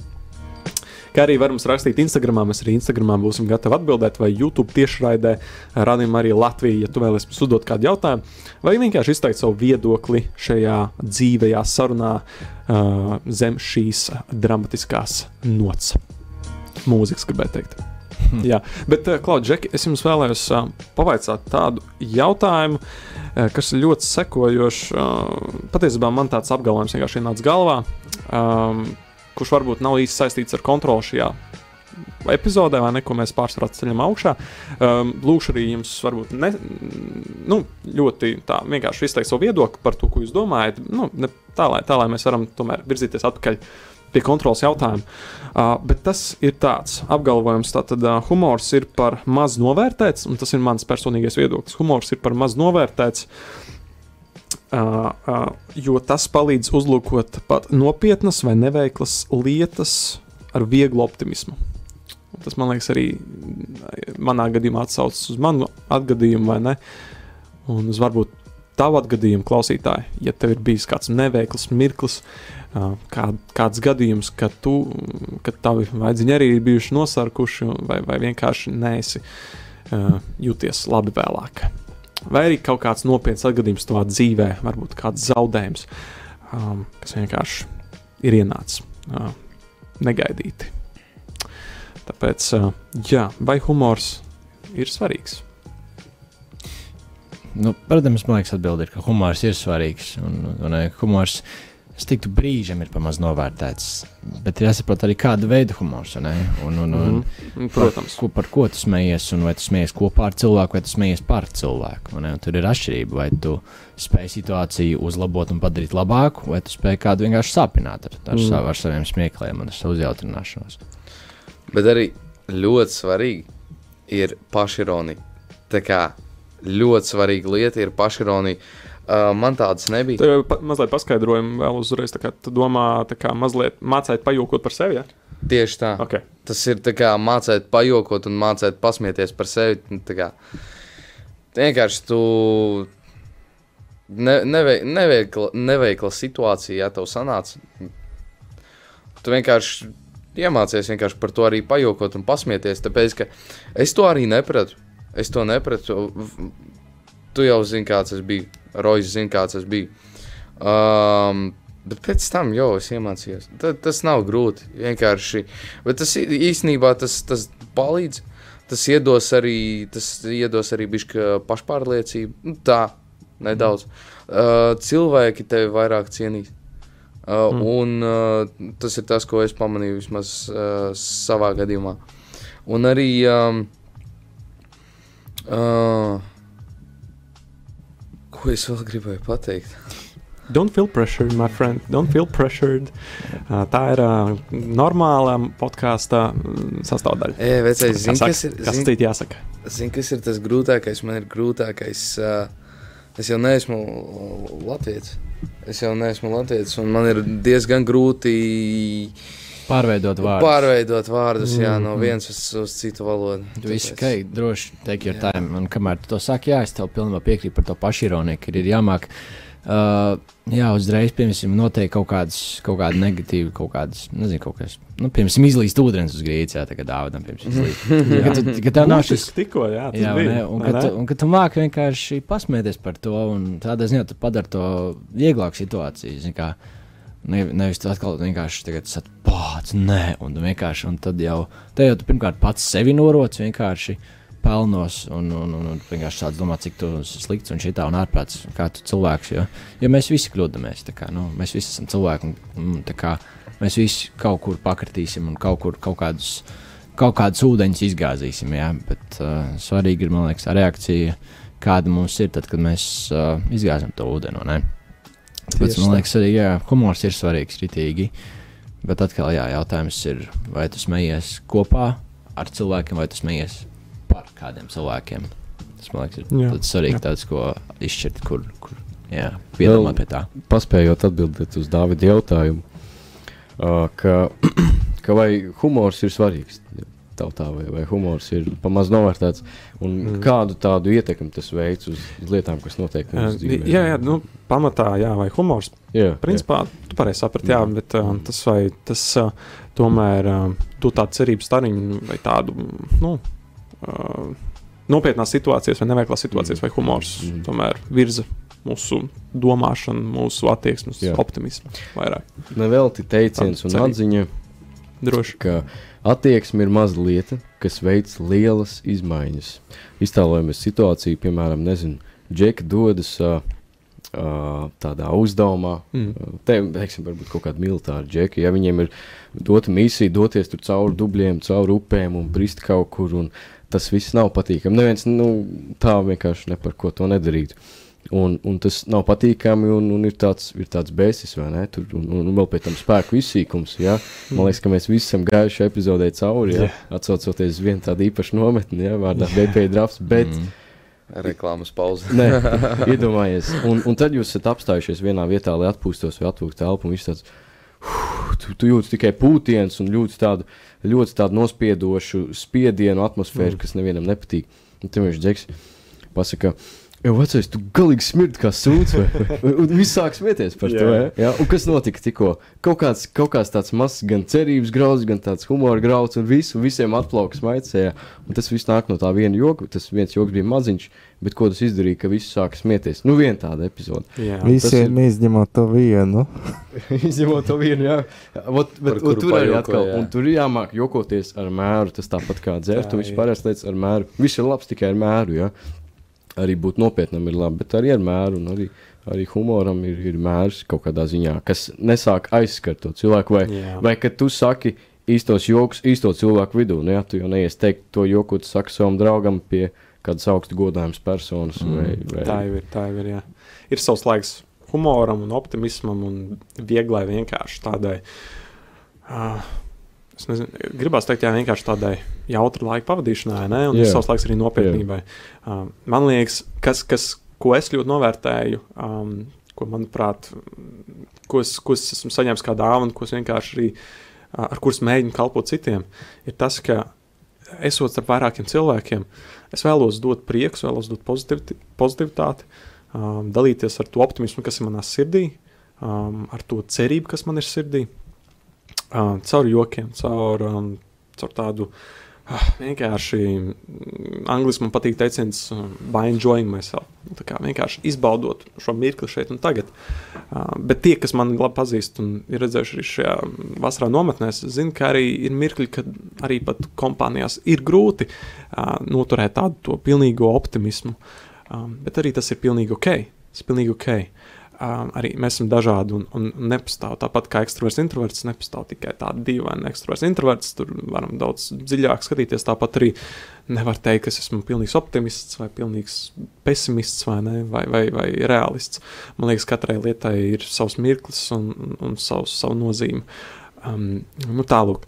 Kā arī varam rakstīt Instagram, mēs arī Instagram būsim gatavi atbildēt, vai YouTube tiešraidē radījumā arī Latvijā, ja tu vēlaties mums uzdot kādu jautājumu, vai vienkārši izteikt savu viedokli šajā dzīvajā sarunā uh, zem šīs dramatiskās nots. Mūzikas, gribētu teikt. Jā, bet, uh, Džeki, es jums vēlējos uh, pavaicāt tādu jautājumu, uh, kas ir ļoti sekojošs. Uh, patiesībā man tāds apgalvojums vienkārši ienāca galvā, um, kurš varbūt nav īsti saistīts ar kontroli šajā epizodē, vai ne, ko mēs pārsvarā ceļam augšā. Um, lūkšu arī jums, varbūt ne, nu, ļoti tā vienkārši izteikt savu viedokli par to, ko jūs domājat. Nu, ne, tā, lai, tā, lai mēs varam tomēr virzīties atpakaļ pie kontrols jautājuma. Uh, bet tas ir tāds apgalvojums, ka uh, humors ir par maz novērtēts, un tas ir mans personīgais viedoklis. Humors ir par maz novērtēts. Uh, uh, jo tas palīdz uzlūkot pat nopietnas vai neveiklas lietas ar vieglu optimismu. Tas man liekas, arī manā gadījumā atsaucas uz manu atgadījumu, vai ne? Un uz varbūt tavu atgadījumu, klausītāji, ja tev ir bijis kāds neveikls mirklis, kā, kāds gadījums, kad tu, kad tavi vaidziņi arī ir bijuši nosarkuši, vai, vai vienkārši neesi jūties labi vēlāk. Vai arī kaut kāds nopietns atgadījums tavā dzīvē, varbūt kāds zaudējums, kas vienkārši ir ienācis negaidīti. Tāpēc, jā, vai humors ir svarīgs? Nu, protams, man liekas, atbildi ir, ka humors ir svarīgs. Un, un, humors, es teiktu, brīžam ir pamazs novērtēts. Bet ir jāsaprot arī, kāda veida humors ir. Un, un, un, mm, protams, par, ko, par ko tu smejies, un vai tu smejies kopā ar cilvēku, vai tu smejies par cilvēku. Un, un tur ir atšķirība, vai tu spēj situāciju uzlabot un padarīt labāku, vai tu spēj kādu vienkārši sāpināt ar, ar, mm. savu, ar saviem smiekliem un ar savu uzjautrināšanos. Bet arī ļoti svarīgi ir pašironija. Tā kā ļoti svarīga lieta ir pašironija. Uh, man tādas nebija. Tev pa, mazliet paskaidrojumu vēl uzreiz. Tā kā tu domā, tā kā mazliet mācīt pajokot par sevi. Ja? Tieši tā. Okay. Tas ir kā mācīt pajokot un mācīt pasmieties par sevi. Tā kā vienkārši tu ne, neve, neveikla, neveikla situācija, ja tev sanāca. Tu vienkārši iemācies vienkārši par to arī pajokot un pasmieties. Tāpēc, es to arī nepratu. Es to nepratu. Tu jau zini, kāds tas bija. Rojas zina, kāds tas bija. Um, bet pēc tam jau es iemācījos. Ta, tas nav grūti. Vienkārši. Bet tas īstenībā tas, tas palīdz. Tas iedos arī, tas iedos arī bišķi pašpārliecību. Nu, tā, nedaudz. Uh, cilvēki tevi vairāk cienīs. Uh, mm. Un uh, tas ir tas, ko es pamanīju vismaz uh, savā gadījumā. Un arī. Um, uh, ko es vēl gribēju pateikt? Don't feel pressured, my friend. Don't feel pressured. Tā ir uh, normāla podkāstu sastāvdaļa. E, vecais, zin, saka, kas ir, kas zin, jāsaka? Zin, kas ir tas grūtākais? Man ir grūtākais. Uh, es jau neesmu latviečs. Es jau neesmu latviečs, un man ir diezgan grūti pārveidot vārdus. Pārveidot vārdus, jā, no vienas uz, uz citu valodu. Tu visi, ka droši take your time. Un kamēr tu to saki, jā, es tev pilnībā piekrītu par to pašironiju, ka ir jāmāk. Uh, jā, uzreiz, piemēram, noteikti kaut kādas, kaut kāda negatīva, kaut kādas, nezinu, kaut kas, nu, piemēram, izlīst ūdens uz grīdas, jā, tā kā dāvadam, piemēram, izlīst. (laughs) kad, tu, kad tev nav šis, tikko, jā, tas jā, bija. Ne, un, kad tu, un kad tu māki vienkārši pasmieties par to, un tādā ziņā tu padari to vieglāku situāciju, zini, kā, ne, nevis tu atkal vienkārši tagad esat pats, nē, un vienkārši, un tad jau, te jau tu pirmkārt pats sevi noroc vienkārši, pelnos, un, un, un, un vienkārši tāds domā, cik tu slikts un šitā un ārprāts, kā tu cilvēks, jo, jo mēs visi kļūdamies, tā kā, nu, mēs visi esam cilvēki, un, un tā kā mēs visi kaut kur pakritīsim un kaut kur kaut kādus, kaut kādus ūdeņus izgāzīsim, jā, bet uh, svarīgi ir, man liekas, reakcija, kāda mums ir tad, kad mēs uh, izgāzam to ūdeni, ne? Tāpēc, Tieši man liekas, arī, jā, humors ir svarīgs, ritīgi, bet atkal, jā, jautājums ir, vai tu smejies kopā ar cilvēkiem, vai tu smejies par kādiem cilvēkiem. Tas man liekas, ir Jā, svarīgi, jā. tāds, ko izšķirt, kur, kur piedomāt pie tā. Paspējot atbildēt uz Dāvida jautājumu, uh, ka, (clears throat) ka vai humors ir svarīgs tautā, vai, vai humors ir pamazs novērtēts, Mm. kādu tādu ietekmi tas veids uz lietām, kas notiek Uh, mūsu dzīvē. jā, jā, nu, pamatā, jā, vai humors. jā, Principā, tu pareizi saprati, jā, Mm. bet uh, tas vai tas uh, tomēr uh, tu tādu cerību stariņu vai tādu, nu, uh, nopietnās situācijas vai neveiklās situācijas Mm. vai humors Mm. tomēr virza mūsu domāšanu, mūsu attieksmi, Jā. optimismu vairāk. Nevelti teiciens un atziņa, Droši. ka attieksme ir maza lieta, kas veic lielas izmaiņas. Iztēlojamies situāciju, piemēram, nezinu, Džeka dodas uh, uh, tādā uzdevumā, Mm. uh, te, teiksim, varbūt kaut kāda militāra džeka, ja viņiem ir dota misija doties tur cauri dubļiem, cauri upēm un brist kaut kur, un tas viss nav patīkami. Neviens nu, tā vienkārši ne par ko to nedarītu. Un, un tas nav patīkami, un, un ir tāds, ir tāds bēsis, vai ne? Tur, un, un, un vēl pēc tam spēku izsīkums. Ja? Man liekas, ka mēs visi esam gājuši epizodē cauri, ja? atcaucoties uz vienu tādu īpašu nometni, ja? vārdā (laughs) BP drafts. Bet, Mm. Reklāmas pauze. Nē, (laughs) iedomājies. Un, un tad jūs esat apstājušies vienā vietā, lai atpūstos vai atpūstos telpu. tāds, "Huh," Tu, tu jūti tikai pūtienus un jūti tādu ļoti tādu nospiedošu spiedienu atmosfēru, mm. kas nevienam nepatīk. Un tam viņš džeks pasaka. Jā, vecais, tu galīgi smirdi kā sūds. Un viss sāk smieties par to. Jā. Ja? Ja? Un kas notika tikko? Kaut kāds, kaut kāds tāds mazs, gan cerības grauds, gan tāds humora grauds, un visu, visiem atplaukas maicēja. Un tas viss nāk no tā viena joka. Tas viens joks bija maziņš, bet ko tas izdarīja, ka visi sāk smieties? Nu, viena tāda epizode. Jā, Visiem izņemot to vienu. (laughs) Izņemot to vienu, jā. Ot, bet, un tur arī atkal, jā. un tur ir jāmāk jokoties ar mēru. Tas tāpat kā dzert, un vispārējais lietas ar mēru. Viss ir labs tikai ar mēru, jā. Arī būt nopietnam ir labi, bet arī ar mēru. un Arī, arī humoram ir, ir mērs kaut kādā ziņā, kas nesāk aizskart to cilvēku. Vai, Jā. vai kad tu saki īstos joks, īsto cilvēku vidū, nu, jā, tu jau neies teikt to joku, tu saki savam draugam pie kādas augstu godājumas personas. Mm. Vai, vai, Tā jau ir. Tā jau ir, jā. ir savs laiks humoram, un optimismam un vieglai vienkārši tādai. Uh, es nezinu, gribās teikt, jā, vienkārši tādai jautrai laika pavadīšanai, ne? un yeah. savs laiks arī nopietnībai. Uh, man liekas, kas, kas, ko es ļoti novērtēju, um, ko manuprāt, ko es, ko es esmu saņēmis kā dāvanu, ko es vienkārši arī uh, ar kurus mēģinu kalpot citiem, ir tas, ka esot ar vairākiem cilvēkiem, es vēlos dot prieku, vēlos dot pozitiviti, pozitivitāti, um, dalīties ar to optimismu, kas ir manā sirdī, um, ar to cerību, kas man ir sirdī, um, caur jokiem, caur, um, caur tādu ah, vienkārši mm, angļuiski man patīk teiciens uh, by enjoying myself. Nu, Tā kā vienkārši izbaudot šo mirkli šeit un tagad. Uh, bet tie, kas man labi pazīst un ir redzējuši arī šajā vasarā nometnē, zina, ka arī ir mirkļi, kad arī pat kompānijās ir grūti uh, noturēt tādu to pilnīgo optimismu. Um, bet arī tas ir pilnīgi ok. Tas ir pilnīgi ok. Um, arī mēs esam dažādi un, un nepastāv tāpat kā ekstraverts, introverts. Nepastāv tikai tāda dīvaina ekstraverts, introverts. Tur varam daudz dziļāk skatīties. Tāpat arī nevar teikt, ka es esmu pilnīgs optimists vai pilnīgs pesimists vai, ne, vai, vai, vai realists. Man liekas, katrai lietai ir savs mirklis un, un, un savs, savu nozīmi. Um, nu, Tālāk.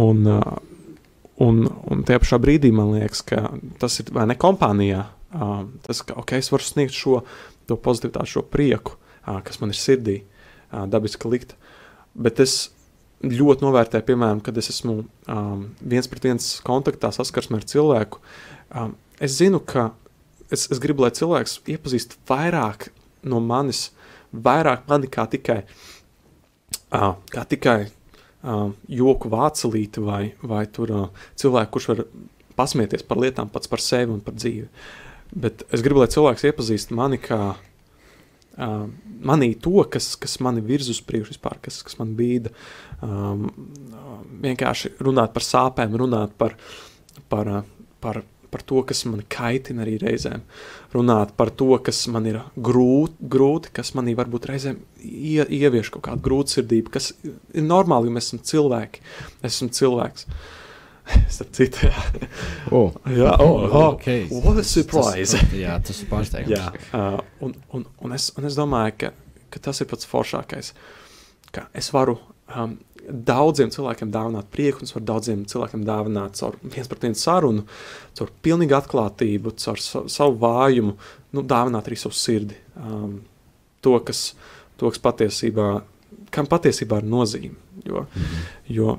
Un, uh, un, un tajā pašā brīdī man liekas, ka tas ir vai ne kompānijā. Um, tas, ka okay, es varu sniegt šo pozitivitāti, šo prieku, uh, kas man ir sirdī, dabiski likt. Bet es ļoti novērtēju, piemēram, kad es esmu um, viens pret viens kontaktā, saskarsmē ar cilvēku. Um, es zinu, ka es, es gribu, lai cilvēks iepazīst vairāk no manis, vairāk mani kā tikai, uh, kā tikai uh, joku vācelīti vai, vai tur, uh, cilvēku, kurš var pasmieties par lietām pats par sevi un par dzīvi. Bet es gribu, lai cilvēks iepazīst mani kā uh, manī to, kas, kas mani virz uz priekšu, vispār, kas, kas man bīda. Um, vienkārši runāt par sāpēm, runāt par, par, uh, par, par to, kas man kaitina arī reizēm. Runāt par to, kas man ir grūti, grūti kas manī varbūt reizēm ie, ievieš kaut kādu grūtsirdību, kas ir normāli, jo mēs esam cilvēki. Es esmu cilvēks. (laughs) Starp citu, jā. Oh, jā oh, oh, okay. What a surprise! Tas, jā, tas ir pārsteigums. Jā, uh, un, un, un, es, un es domāju, ka, ka tas ir pats foršākais. Ka es varu um, daudziem cilvēkiem dāvināt prieku, un es varu daudziem cilvēkiem dāvināt caur viens pret vienu sarunu, caur pilnīgu atklātību, caur sa, savu vājumu, nu, dāvināt arī savu sirdi. Um, to, kas, to, kas patiesībā, kam patiesībā ir nozīme. Jo, Mhm. jo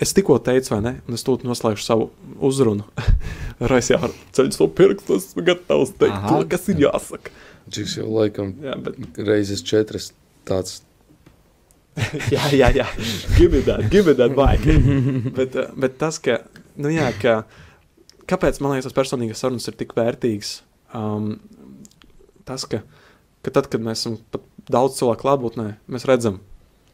es tikko teicu, vai ne, un es tūlīt noslēgšu savu uzrunu. (laughs) Reiz jau ceļu savu pirkstu, esmu gatavs teikt Aha. to, kas ir jāsaka. Džiks jau laikam Jā, bet reizes četras tāds. (laughs) jā, jā, jā. give me that, give me that bike. (laughs) bet, eh, bet tas, ka, nu jā, ka, kāpēc man liekas, tas personīgais sarunas ir tik vērtīgs? Um, tas, ka, ka tad, kad mēs esam pat daudz cilvēku klātbūtnē, mēs redzam,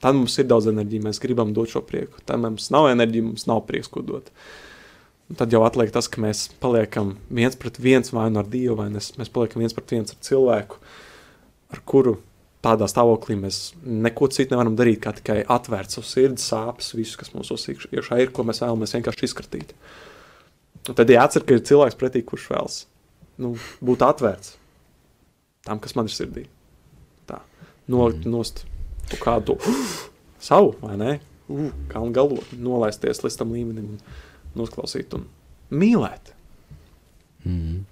tad mums ir daudz enerģijas, mēs gribam dot šo prieku. Tad mums nav enerģija, mums nav prieks, ko dot. tad jau atliek tas, ka mēs paliekam viens pret viens vai nu ar Dievu, vai nes, mēs paliekam viens pret viens ar cilvēku, ar kuru tādā stāvoklī mēs neko citu nevaram darīt, kā tikai atvērt savu sirdi, sāpes, visu, kas iekš- iekšā ir, ko mēs vēlamies vienkārši izskatīt. Un tad jāatcer, ka ir cilvēks pretī, kurš vēlas nu, būt atvērts tam, kas man ir sirdī. Tā, nolikt nost kaut kādu (gasps) savu, vai ne? Kā un galot, nolaisties līdz tam līmenim, un uzklausīt un mīlēt. Mm.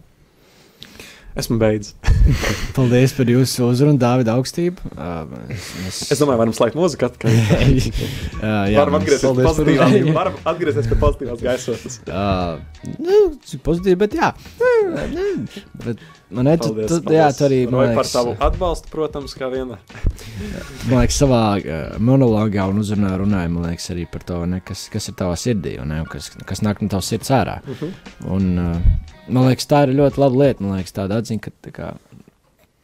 Esmu beidzis. (laughs) Paldies par jūsu uzrunu, Dārvid, augstību. Uh, es, Es domāju, varam slēgt mūziku atpakaļ. uh, (laughs) jā, (laughs) varam atgriezties pie pozitīvās, varam atgriezties pie pozitīvās gaisotnes. Uh, nu, pozitīvi, bet jā. Uh, bet, man ne, tu, Paldies, tu, paldies. jā, tu arī, man par liekas, tavu atbalstu, protams, kā vienmēr. (laughs) man liekas savā uh, monologā un uzrunā runāja, man liekas, arī par to, ne, kas, kas ir tavā sirdī un ne, kas, kas nāk no tavas sirds ārā. Un, uh, man liekas, tā ir ļoti laba lieta. Man liekas, tāda atziņa, ka tā kā,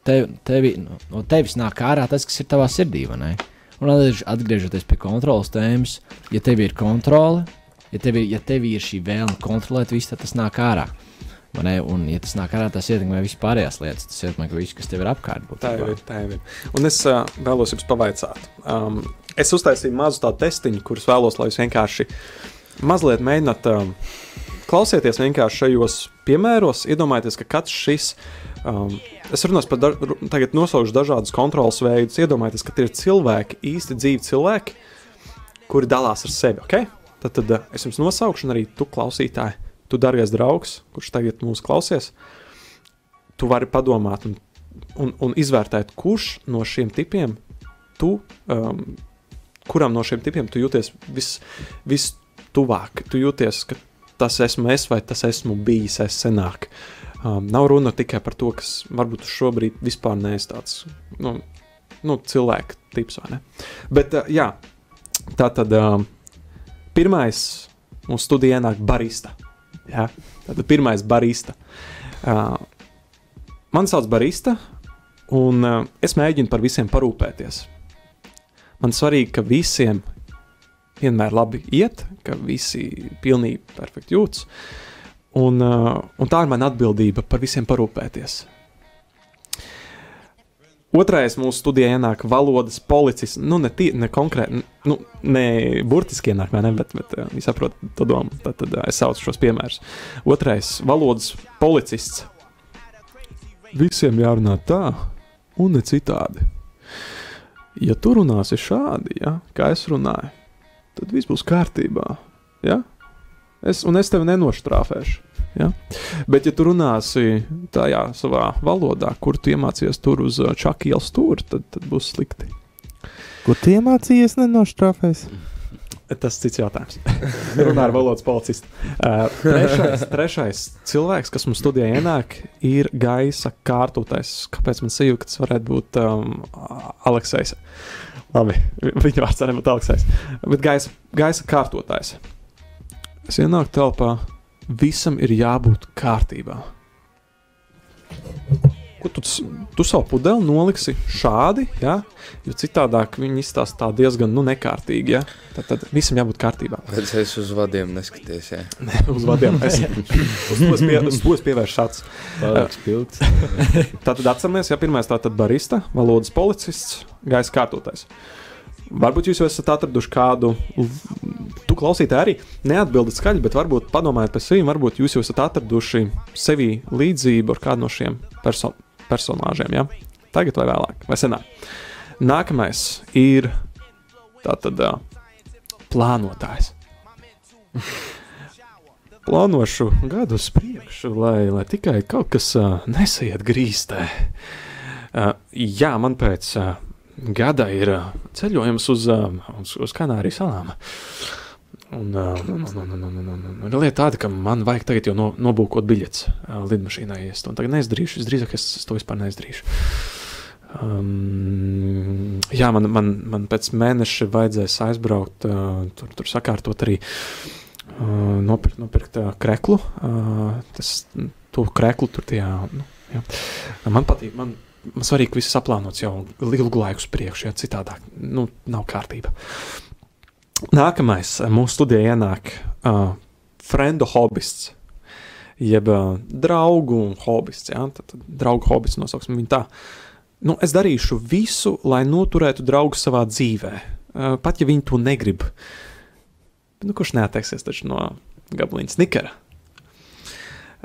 tev, tevi, no, no tevis nāk ārā tas, kas ir tavā sirdī. Un atgriež- atgriežoties pie kontrolas tēmas, ja tev ir kontrole, ja tev ir, ja tev ir šī vēlme kontrolēt visu, tad tas nāk ārā. Un, ja tas nāk ārā, tas ietekmē visas pārējās lietas. Tas ietekmē visu, kas tev ir apkārt. Tā jau būtībā. ir. Tā jau ir. Un es uh, vēlos jums pavaicāt. Um, es uztaisīju mazu tādu testiņu, kurus vēlos, lai jūs vienkārši mazliet mēģināt um, klausieties vienkārši šajos piemēros. Iedomājieties, ka katrs šis. Um, es runāšu par, tagad nosaukšu dažādus kontrols veidus. Iedomājieties, ka tie ir cilvēki, īsti dzīvi cilvēki, kuri dalās ar sevi. Okay? Tad, tad uh, es jums nosaukšu, un arī tu, klausītāji, tu, darbie draugs, kurš tagad mūsu klausies, tu vari padomāt un un, un izvērtēt, kurš no šiem tipiem tu, um, kuram no šiem tipiem tu jūties vis, vistuvāk. Tu jūties, ka tas esmu es vai tas esmu bijis es senāk. Um, nav runa tikai par to, kas varbūt šobrīd vispār neesmu tāds nu, nu, cilvēka tips? Bet, uh, jā, tā tad um, pirmais mūsu studijā ienāk barista. Jā, tad pirmais barista. Uh, Mani sauc Barista, un uh, es mēģinu par visiem parūpēties. Man svarīgi, ka visiem vienmēr labi iet, ka visi pilnīgi perfekti jūtas. Un, uh, un tā ir mana atbildība par visiem parūpēties. Otrais mūsu studijā ienāk valodas policists. Nu, ne, tie, ne konkrēti, nu, ne burtiski ienāk, ne, bet, bet uh, jūs saprotat to domu. Tad, tad uh, es saucu šos piemērus. Otrais valodas policists visiem jārunā tā, un ne citādi. Ja tu runāsi šādi, ja, kā es runāju, tad viss būs kārtībā. Ja? Es, un es tevi nenoštrāfēšu. Ja? Bet, ja tu runāsi tajā savā valodā, kur tu iemācījies tur uz uh, čakielas stūra, tad, tad būs slikti. Ko tu iemācījies nenoštrāfēs? Tas cits jautājums. (laughs) Runā ar valodas policistu. Uh, trešais, trešais cilvēks, kas mums studijā ienāk, ir gaisa kārtotais. Kāpēc man sajūta, ka tas varētu būt um, Aleksis? Labi, viņa vārds arī būtu Aleksis. Bet gaisa, gaisa kārtotājs. Es ienāku telpā, visam ir jābūt kārtībā. Ko tu, tu savu pudeli noliksi šādi, ja? jo citādāk viņi izstāsta tā diezgan nu, nekārtīgi. Ja? Tad, tad visam jābūt kārtībā. Es uz vadiem neskaties, jā. (laughs) uz vadiem. Es (laughs) uz to pievēršu šāds. (laughs) Tātad atceramies, ja pirmais tātad barista, valodas policists, gaisa kārtotais. Varbūt jūs esat atraduši kādu, tu klausītāji arī neatbildat skaļi, bet varbūt padomājiet par sevi, varbūt jūs esat atraduši sevi līdzību ar kādu no šiem perso personāžiem, ja? Tagad vai vēlāk, vai senāk. Nākamais ir tātad plānotājs. (laughs) Plānošu gadu uz priekšu, lai, lai tikai kaut kas uh, nesaiet grīstē. Uh, jā, man pēc uh, gada ir uh, ceļojums uz, uh, uz, uz Kanāriju salām. Un, uh, un, un, un, un, un, un, un lieta tāda, ka man vajag tagad jau no, nobūkot biļetes uh, lidmašīnai. Es to tagad neizdarīšu, es drīzāk es, es to vispār neizdarīšu. Um, jā, man, man, man pēc mēneša vajadzēs aizbraukt, uh, tur, tur sakārtot arī uh, nopirkt, nopirkt uh, kreklu. Uh, tas, to kreklu tur tajā. Nu, jā. man patīk, man, man svarīgi, ka viss saplānots jau ilgu laiku uz priekšu, ja citādāk nu, nav kārtība. Nākamais uh, mūsu studijā ienāk uh, friendu hobists, jeb uh, draugu hobists. Ja? Tad, tad draugu hobists nosauksim viņu tā. Nu, es darīšu visu, lai noturētu draugu savā dzīvē, uh, pat ja viņi to negrib. Nu, kurš neatteiksies no gabaliņa snikera?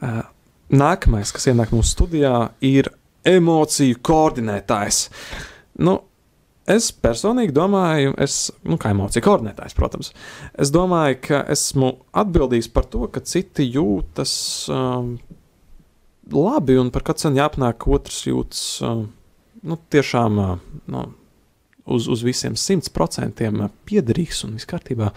Uh, nākamais, kas ienāk mūsu studijā, ir emociju koordinētājs. Nu, Es personīgi domāju, es, nu, kā emociju koordinētājs, protams, es domāju, ka esmu atbildīgs par to, ka citi jūtas um, labi un par katru cenu jāpanāk, ka otrs jūtas um, nu, tiešām uh, nu, uz, uz visiem simt procentiem piederīgs un viss kārtībā.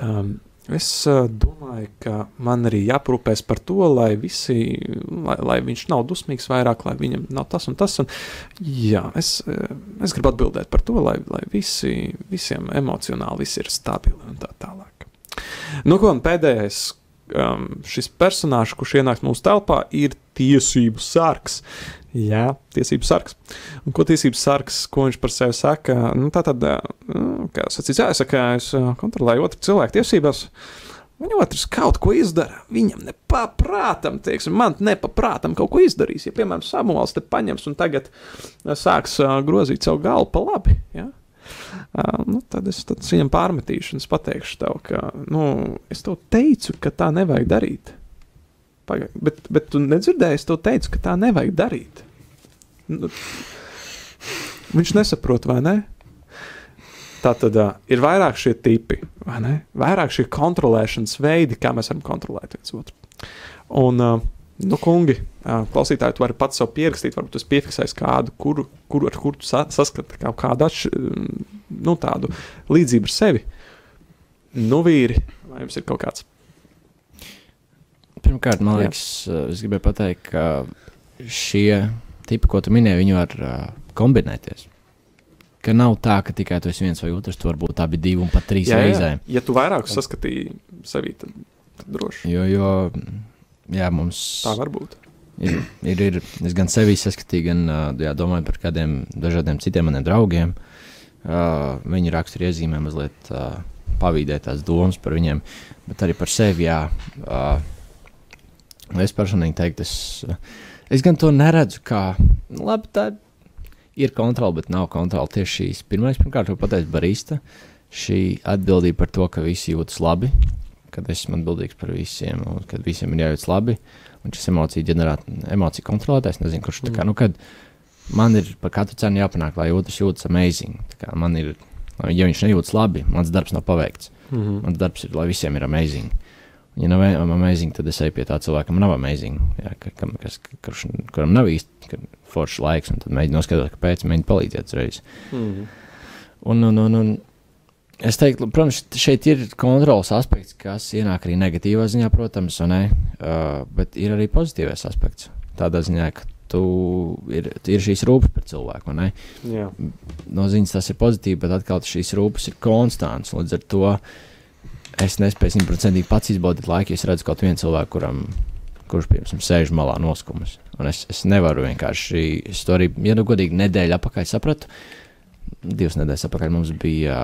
Um, Es uh, domāju, ka man arī jāprūpēs par to, lai, visi, lai, lai viņš nav dusmīgs vairāk, lai viņam nav tas un tas. Un, jā, es, es gribu atbildēt par to, lai, lai visi, visiem emocionāli viss ir stabili un tā tālāk. Nu, ko, pēdējais um, šis personāžs, kurš ienāk mūsu telpā, ir tiesību sargs. Jā, tiesības sargs. Un ko tiesības sargs, ko viņš par sevi saka? Nu, tā tad, nu, kā sacīts, jāsaka, es kontrolēju otru cilvēku tiesības. Viņa otrs kaut ko izdara. Viņam nepaprātam, teiksim, man nepaprātam kaut ko izdarīs. Ja, piemēram, Samuēls te paņems un tagad sāks uh, grozīt savu galvu pa labi, ja? uh, nu, tad es tad viņam pārmetīšu un es pateikšu tev, ka, nu, es tev teicu, ka tā nevajag darīt. Paga, bet, bet tu nedzirdēji, es tev teicu, ka tā nevajag darīt. Nu, viņš nesaprot, vai ne? Tā tad uh, ir vairāk šie tipi, vai ne? Vairāk šie kontrolēšanas veidi, kā mēs varam kontrolēt viens otru. Un, uh, nu, kungi, uh, klausītāji, tu vari pats sev pierakstīt, varbūt tas piefiksēs kādu, kuru, kuru, ar kuru sa saskati kā kādu atš, nu, tādu līdzību ar sevi. Nu, vīri, vai jums ir kaut kāds? Pirmkārt, man liekas, Jā. es gribēju pateikt, ka šie tipi, ko tu minēji, viņi var uh, kombinēties. Ka nav tā, ka tikai tu esi viens vai otrs, tu vari būt abi divi un pat trīs jā, reizēm. Jā. Ja tu vairāk saskatīji sevi, tad, tad droši. Jo, jo jā, mums tā var būt. Ir, ir, ir, es gan sevi saskatīju, gan jā, domāju par kādiem dažādiem citiem maniem draugiem. Uh, viņi raksta iezīmē mazliet uh, pavīdēt tās domas par viņiem, bet arī par sevi. Jā, uh, es personīgi teiktu, es. Uh, Es gan to neredzu kā, nu, labi, tā ir kontrole, bet nav kontrole tieši šīs. Pirmais, pirmkārt, jau pateicu barista, šī atbildība par to, ka visi jūtas labi, kad esmu atbildīgs par visiem, un kad visiem ir jājūtas labi, un šis emociju ģenerēt, emociju kontrolētājs, nezinu, kurš tā kā, mm. nu, kad man ir par katru cenu jāpanāk, lai otrs jūtas amazing. Tā kā man ir, ja viņš nejūtas labi, mans darbs nav paveikts. Mm -hmm. Mans darbs ir, lai visiem ir amazing. Ja nav amazing, tad es eju pie tā cilvēka, kam nav amazing, jā, ka, kam, kas, kurš, kuram nav īsti foršs laiks, un tad mēģinu noskaidrot, kāpēc, mēģinu palīdzēt uzreiz. Mm. Un, un, un, un es teiktu, protams, šeit ir kontrols aspekts, kas ienāk arī negatīvā ziņā, protams, ne, uh, bet ir arī pozitīvais aspekts. Tādā ziņā, ka tu ir, ir šīs rūpes par cilvēku. No ziņas tas ir pozitīvi, bet atkal šīs rūpes ir konstants. Līdz ar to es nespēju simtprocentīgi pats izbaudīt laiku, es redzu kaut vienu cilvēku, kuram, kurš, piemēram, sēž malā noskumis. Un es, es nevaru vienkārši, es to arī, ja nu godīgi, nedēļu apakaļ sapratu. Divas nedēļas atpakaļ mums bija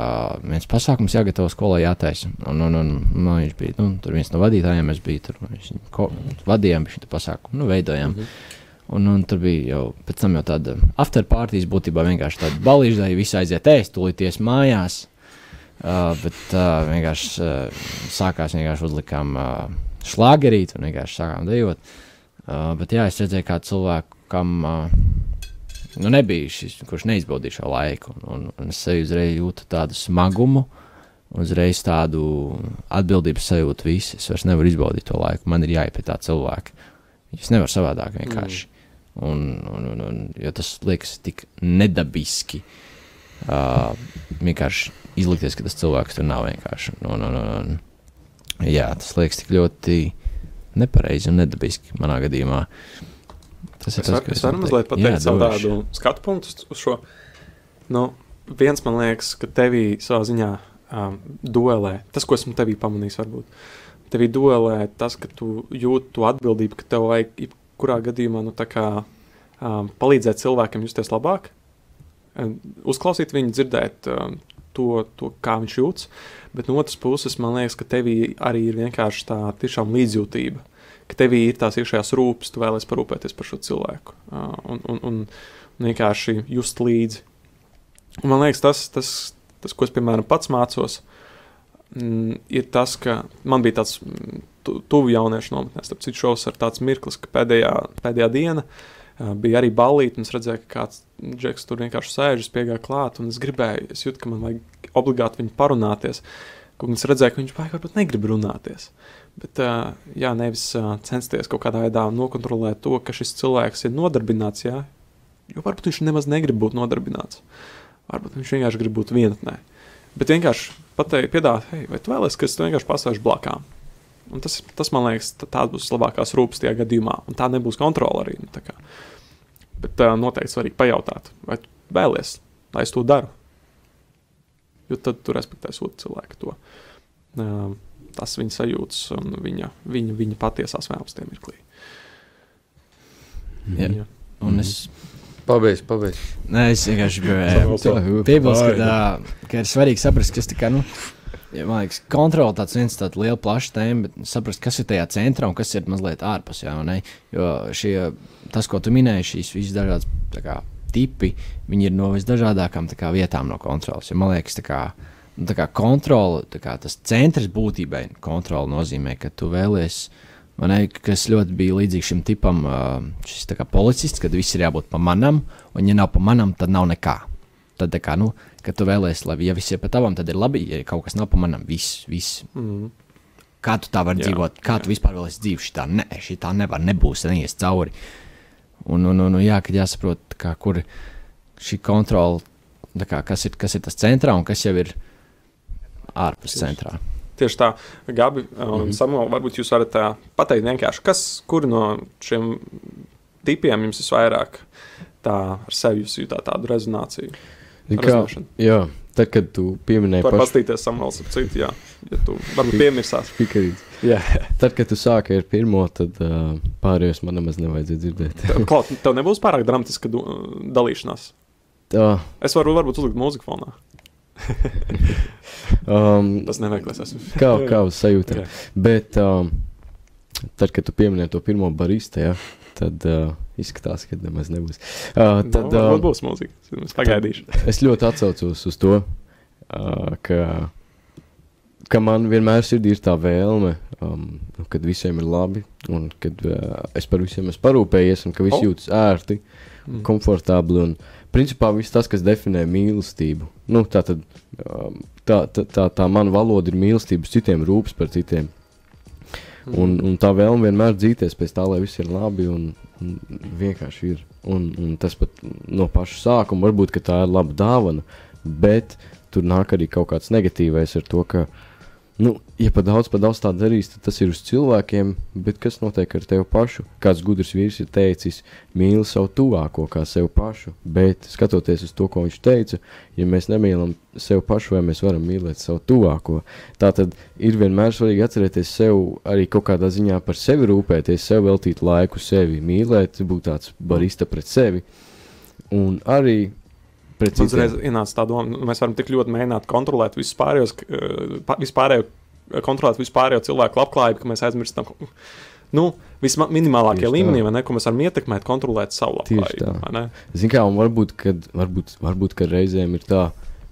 viens pasākums, jāgatavo skolā, jātaisa. Un, un, un, un viņš bija nu, viens no vadītājiem, mēs bijām tur, mēs vadījām šo pasākumu, nu, veidojām. Mm -hmm. Un, un tur bija jau pēc tam jau tāda afterpartijas, būtībā vienkārši tāda balīža, ja visi aiziet ēst, tūlīties mājās. Uh, bet uh, vienkārši uh, sākās, vienkārši uzlikām uh, šlāgerīt un vienkārši sākām dejot. Uh, bet jā, es redzēju, kā cilvēku, kam uh, nu nebija šis, kurš neizbaudīja šo laiku. Un, un, un es sevi uzreiz jūtu tādu smagumu, uzreiz tādu atbildības sajūtu. Visi. Es vairs nevaru izbaudīt to laiku. Man ir jāiet pie tā cilvēka. Es nevaru savādāk vienkārši. Mm. Un, un, un, un, jo tas liekas tik nedabiski. Uh, vienkārši izlikties, ka tas cilvēks tur nav vienkārši. Un, un, un, un, jā, tas liekas tik ļoti nepareizi un nedabiski manā gadījumā. Tas ir es tas, var, kas es varu mazliet pateikt savu tādu skatu punktu uz šo. Nu, viens man liekas, ka tevī savā ziņā um, duelē, tas, ko esmu tevī pamanījis, varbūt. Tevī duelē tas, ka tu jūti to atbildību, ka tev vajag jebkurā gadījumā nu, kā, um, palīdzēt cilvēkam justies labāk, uzklausīt viņu, dzirdēt to, to kā viņš jūtas. Bet no otras puses, man liekas, ka tevī arī ir vienkārši tā tiešām līdzjūtība. Ka tevī ir tās iekšējās rūpes, tu vēlēsies parūpēties par šo cilvēku un, un, un, vienkārši just līdzi. Un man liekas, tas, tas, tas, ko es piemēram pats mācos, ir tas, ka man bija tāds tu, tuvu jauniešu nometnē. Starp citu, šos ar tāds mirklis, ka pēdējā, pēdējā diena uh, bija arī balīti, un es redzēju, ka kāds džeks tur vienkārši sēž, es piegāju klāt, un es gribēju, es jūtu, ka man vajag obligāti viņu parunāties. Un es redzēju, ka viņš varbūt negrib runāties. Bet, jā, nevis censties kaut kādā veidā nokontrolēt to, ka šis cilvēks ir nodarbināts, jā, jo varbūt viņš nemaz negrib būt nodarbināts. Varbūt viņš vienkārši grib būt vienatnē. Bet vienkārši pateikt, piedāvāt, hei, vai tu vēlēsies, ka es tev vienkārši pasēžu blakām? Un tas, tas, man liekas, tā, tā būs labākās rūpes tajā gadījumā. Un tā nebūs kontrola arī. Nu. Bet uh, noteikti svarīgi pajautāt, vai tu vēlies, lai es to daru. Jo tad tu respektēsi otru cilvēku to. Uh, tas viņa sajūtas un viņa, viņa, viņa patiesās vēlmes tajā mirklī. Jā. Jā. Un es, Pabeidz, pabeidz. nē, es vienkārši gribēju tā, ka ir svarīgi saprast, kas tā kā, nu, ja, man liekas, kontrola tāds viens tāds liela plaša tēma, bet saprast, kas ir tajā centrā un kas ir mazliet ārpus, jā, jo šie, tas, ko tu minēji, šīs visas dažādas, kā, tipi, viņi ir no kā, vietām no kontrolas, jo man liekas, tā kā, nu, tā kā kontrola, tā kā tas centrs būtībai kontrola nozīmē, ka tu vēlies, ne, kas ļoti bija līdzīgs šim tipam, šis policists, kad viss ir jābūt pa manam, un ja nav pa manam, tad nav nekā. Tad, kā, nu, kad tu vēlēsies, lai ja viss ir pa tavam, tad ir labi, ja kaut kas nav pa manam, viss, viss. Mm. Kā tu tā vari Jā, dzīvot? Kā jā. tu vispār vēlēsies dzīvot? Šitā, ne, šitā nevar, nebūs, neies cauri. Un, un, un, jā, kad jāsaprot, kā, kur šī kontrola, kā, kas, ir, kas ir tas centrā un kas jau ir ārpus centrā. Tieši tā, Gabi, un mm -hmm. Samuel, varbūt jūs varat uh, pateikt vienkārši, kas, kur no šiem tipiem jums visvairāk tā ar sevi jūs jūtat tādu rezonāciju? Zini Kā, jā, tad, kad tu pieminēji pašu pastīties Samuels ap citu, jā, ja tu varbūt piemirsās. pikarīti, Jā, tad, kad tu sāki ar pirmo, tad uh, pārējos man nemaz nevajadzēja dzirdēt. tev, Klaut, tev nebūs pārāk dramatiska dalīšanās. Tā, Es varu varbūt uzlikt mūziku fonā. (laughs) um, Tas es esmu. kā, kā uz sajūta. Jā. Bet um, tad, kad tu pieminēji to pirmo barista, ja, tad uh, izskatās, ka nemaz nebūs. Uh, tad, nu, varbūt um, būs mūzika. Es pagaidīšu. es ļoti atcaucos uz to, uh, ka, ka man vienmēr sirdī ir tā vēlme, um, nu, kad visiem ir labi, un kad uh, es par visiem esmu parūpējies, un ka visi Oh. jūtas ērti, Mm. komfortabli. Un, principā viss tas, kas definē mīlestību. Nu, tā, tad, um, tā, tā, tā, tā mana valoda ir mīlestība citiem, rūpes par citiem. Un, un tā vēlme vienmēr dzīties pēc tā, lai viss ir labi un, un vienkārši ir. Un, un tas pat no paša sākuma varbūt tā ir laba dāvana, bet tur nāk arī kaut kāds negatīvais ar to, ka, nu, ja pa daudz, pa daudz tā darīs, tad tas ir uz cilvēkiem, bet kas notiek ar tevi pašu? Kāds gudrs vīrs ir teicis, mīli savu tuvāko kā sev pašu, bet skatoties uz to, ko viņš teica, ja mēs nemīlam sev pašu, vai mēs varam mīlēt savu tuvāko, tā tad ir vienmēr svarīgi atcerēties sev arī kaut kādā ziņā par sevi rūpēties, sev veltīt laiku sevi, mīlēt, būt tāds barista pret sevi. Un arī Man uzreiz ienāca tā doma, ka mēs varam tik ļoti mēģināt kontrolēt visus pārējos, eh, vispārējo, kontrolēt vispārējo cilvēku labklājību, ka mēs aizmirstam. Nu, visminimālākie Tieši tā. līmenī, ne, ko mēs varam ietekmēt, kontrolēt savu Tieši labklājību. Zini, kā, un varbūt, kad, varbūt, varbūt, kad reizēm ir tā,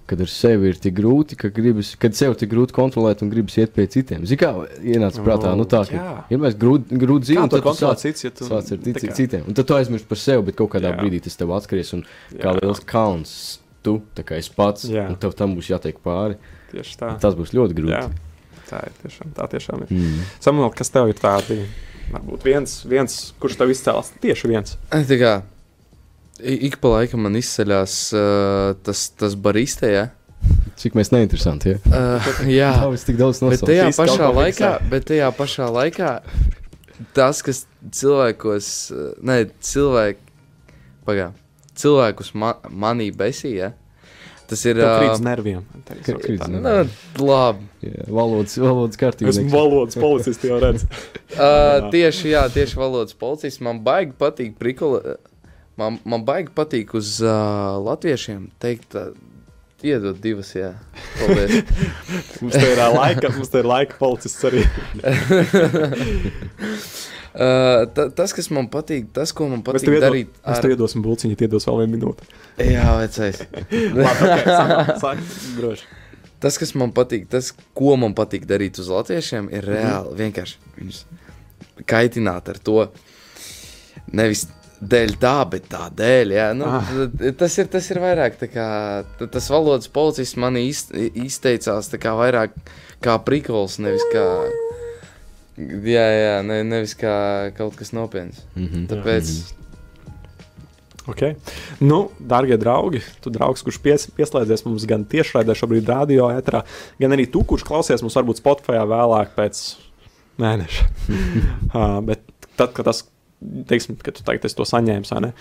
kad ar sevi ir tik grūti, ka gribas, kad sev tik grūti kontrolēt un gribas iet pie citiem. Zini, kā ienāca prātā, nu tā, Jā. ka ir mēs grūti, grūti Kā dzīvot, to tad kontrolēt cits, ja tu sāc ar tā tic, kā- citiem. Un tad tu aizmirsti par sevi, bet kaut kādā Jā. brīdī tas tev atskaries un kā Jā. liels kauns. Tu, tā kā es pats, Jā. un tev tam būs jātiek pāri. Tieši tā. Tas būs ļoti grūti. Jā, tā ir tiešām, tā tiešām ir. Mm. Samuel, kas tev ir tādi? Varbūt viens, viens kurš tev izcēlās tieši viens. Ai, Tā kā i- ik pa laikam man izceļas uh, tas, tas barista, ja? Cik mēs neinteresanti, ja? Uh, jā, (laughs) Nav es tik daudz bet nosaukt. tajā Viss kaut pašā laikā, bet tajā pašā laikā tas, kas cilvēkos, ne, cilvēki, pagā, cilvēkus ma manī besīja, tas ir, uh, nerviem. Nu, nerviem. labi, Jā, valodas, valodas kārtībā. Esmu valodas policists, jau redzu. (laughs) Uh, tieši, jā, tieši valodas policists. Man baigi patīk prikola. Man, man baigi patīk uz uh, latviešiem teikt, uh, Iedod divas, jā. Paldies. Mums te ir laika, mums te ir laika policists arī. (laughs) uh, ta, tas, kas man patīk, tas, ko man patīk tev iedod- darīt Mēs tev iedosim būciņu, iedos vēl vienu minūti. Jā, vecais. (laughs) Labi, ok, sāk, sāk. Tas, kas man patīk, tas, ko man patīk darīt uz latviešiem, ir reāli vienkārši viņus kaitināt ar to. Nevis dēļ tā, bet tā dēļ. Jā, nu, Ah. tas, ir, tas ir vairāk tā kā tas valodas policists man iz, izteicās vairāk kā prikols, nevis kā. Jā, jā, ne, nevis kā kaut kas nopietns. Mhm. Tāpēc Okay. Nu, darbie draugi, tu draugs, kurš pies, pieslēdzies mums gan tiešraidē, šobrīd radio ētrā, gan arī tu, kurš klausies mums varbūt Spotify vēlāk pēc mēneša. (laughs) uh, bet tad, kad tas, teiksim, kad tu tagad to ne?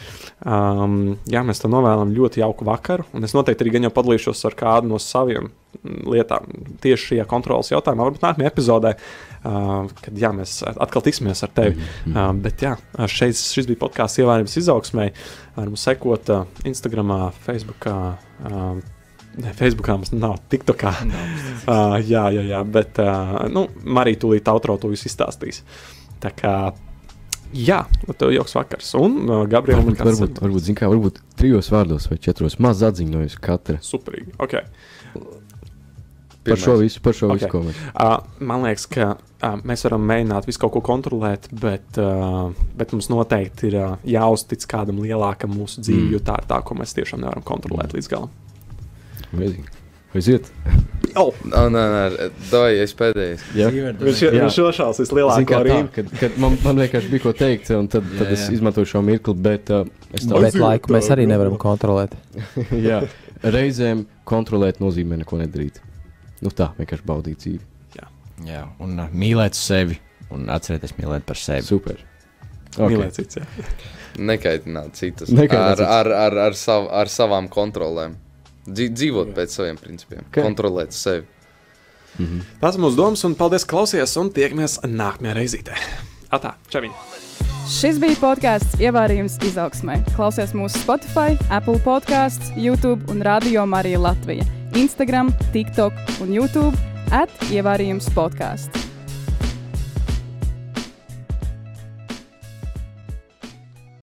Um, jā, mēs tev novēlam ļoti jauku vakaru, un es noteikti arī gan jau padalīšos ar kādu no saviem mm, lietām tieši šajā kontrolas jautājumā, varbūt nākamajā epizodē, uh, kad jā, mēs atkal tiksimies ar tevi. Uh, bet jā, šeit, šis bija podkāsts ievērības izaugsmē. Var mums sekot uh, Instagram, Facebook. Uh, Ne, Facebookā mums nav, TikTokā. Uh, jā, jā, jā, bet uh, nu, Marija tūlīt outro to visu izstāstīs. Tā kā, jā, nu, tev jauks vakars. Un uh, Gabriela man Varbūt, varbūt, varbūt, zin kā, varbūt trijos vārdos vai četros maz jums katra. Superīgi. Okay. Par šo pirmais. visu, par šo Ok. visu, ko mēs. Uh, man liekas, ka uh, mēs varam mēģināt visu kaut ko kontrolēt, bet, uh, bet mums noteikti ir uh, jāuztic kādam lielākam mūsu dzīvē, Mm. jo tā ir tā, ko mēs tiešām nevaram kontrolēt līdz galam. Vēzīgi. Aiziet! Oh, Nē, nē, nē, doj, es pēdējais. Jā. viņš Jā. viņš šošās Zin vislielāko kā tā, rīmu. kad, kad man, man vienkārši bija ko teikt, un tad, tad Jā, es jā. izmantoju šo mirkli, bet uh, es tā Bet laiku mēs arī nevaram kontrolēt. (laughs) jā, reizēm kontrolēt nozīmē neko nedarīt. Nu tā, vienkārši baudīt dzīvi. Jā, un uh, mīlēt sevi un atcerēties mīlēt par sevi. Super. Okay. Mīlēt cits, jā. Nekaitināt citus Nekaitināt ar, citus. ar, ar, ar, sav, ar savām kontrolēm. Dzīv, dzīvot pēc saviem principiem, Ok. kontrolēt sevi. Mhm. Tas ir mūsu domas, un paldies, ka klausījāties, un tiekamies nākamajā reizītē. Atā, čaviņ! Šis bija podkāsts Ievārījums izaugsmē. Klausies mūsu Spotify, Apple podkāsts, YouTube un Radio Marija Latvija. Instagram, TikTok un YouTube at Ievārījums podkāsts.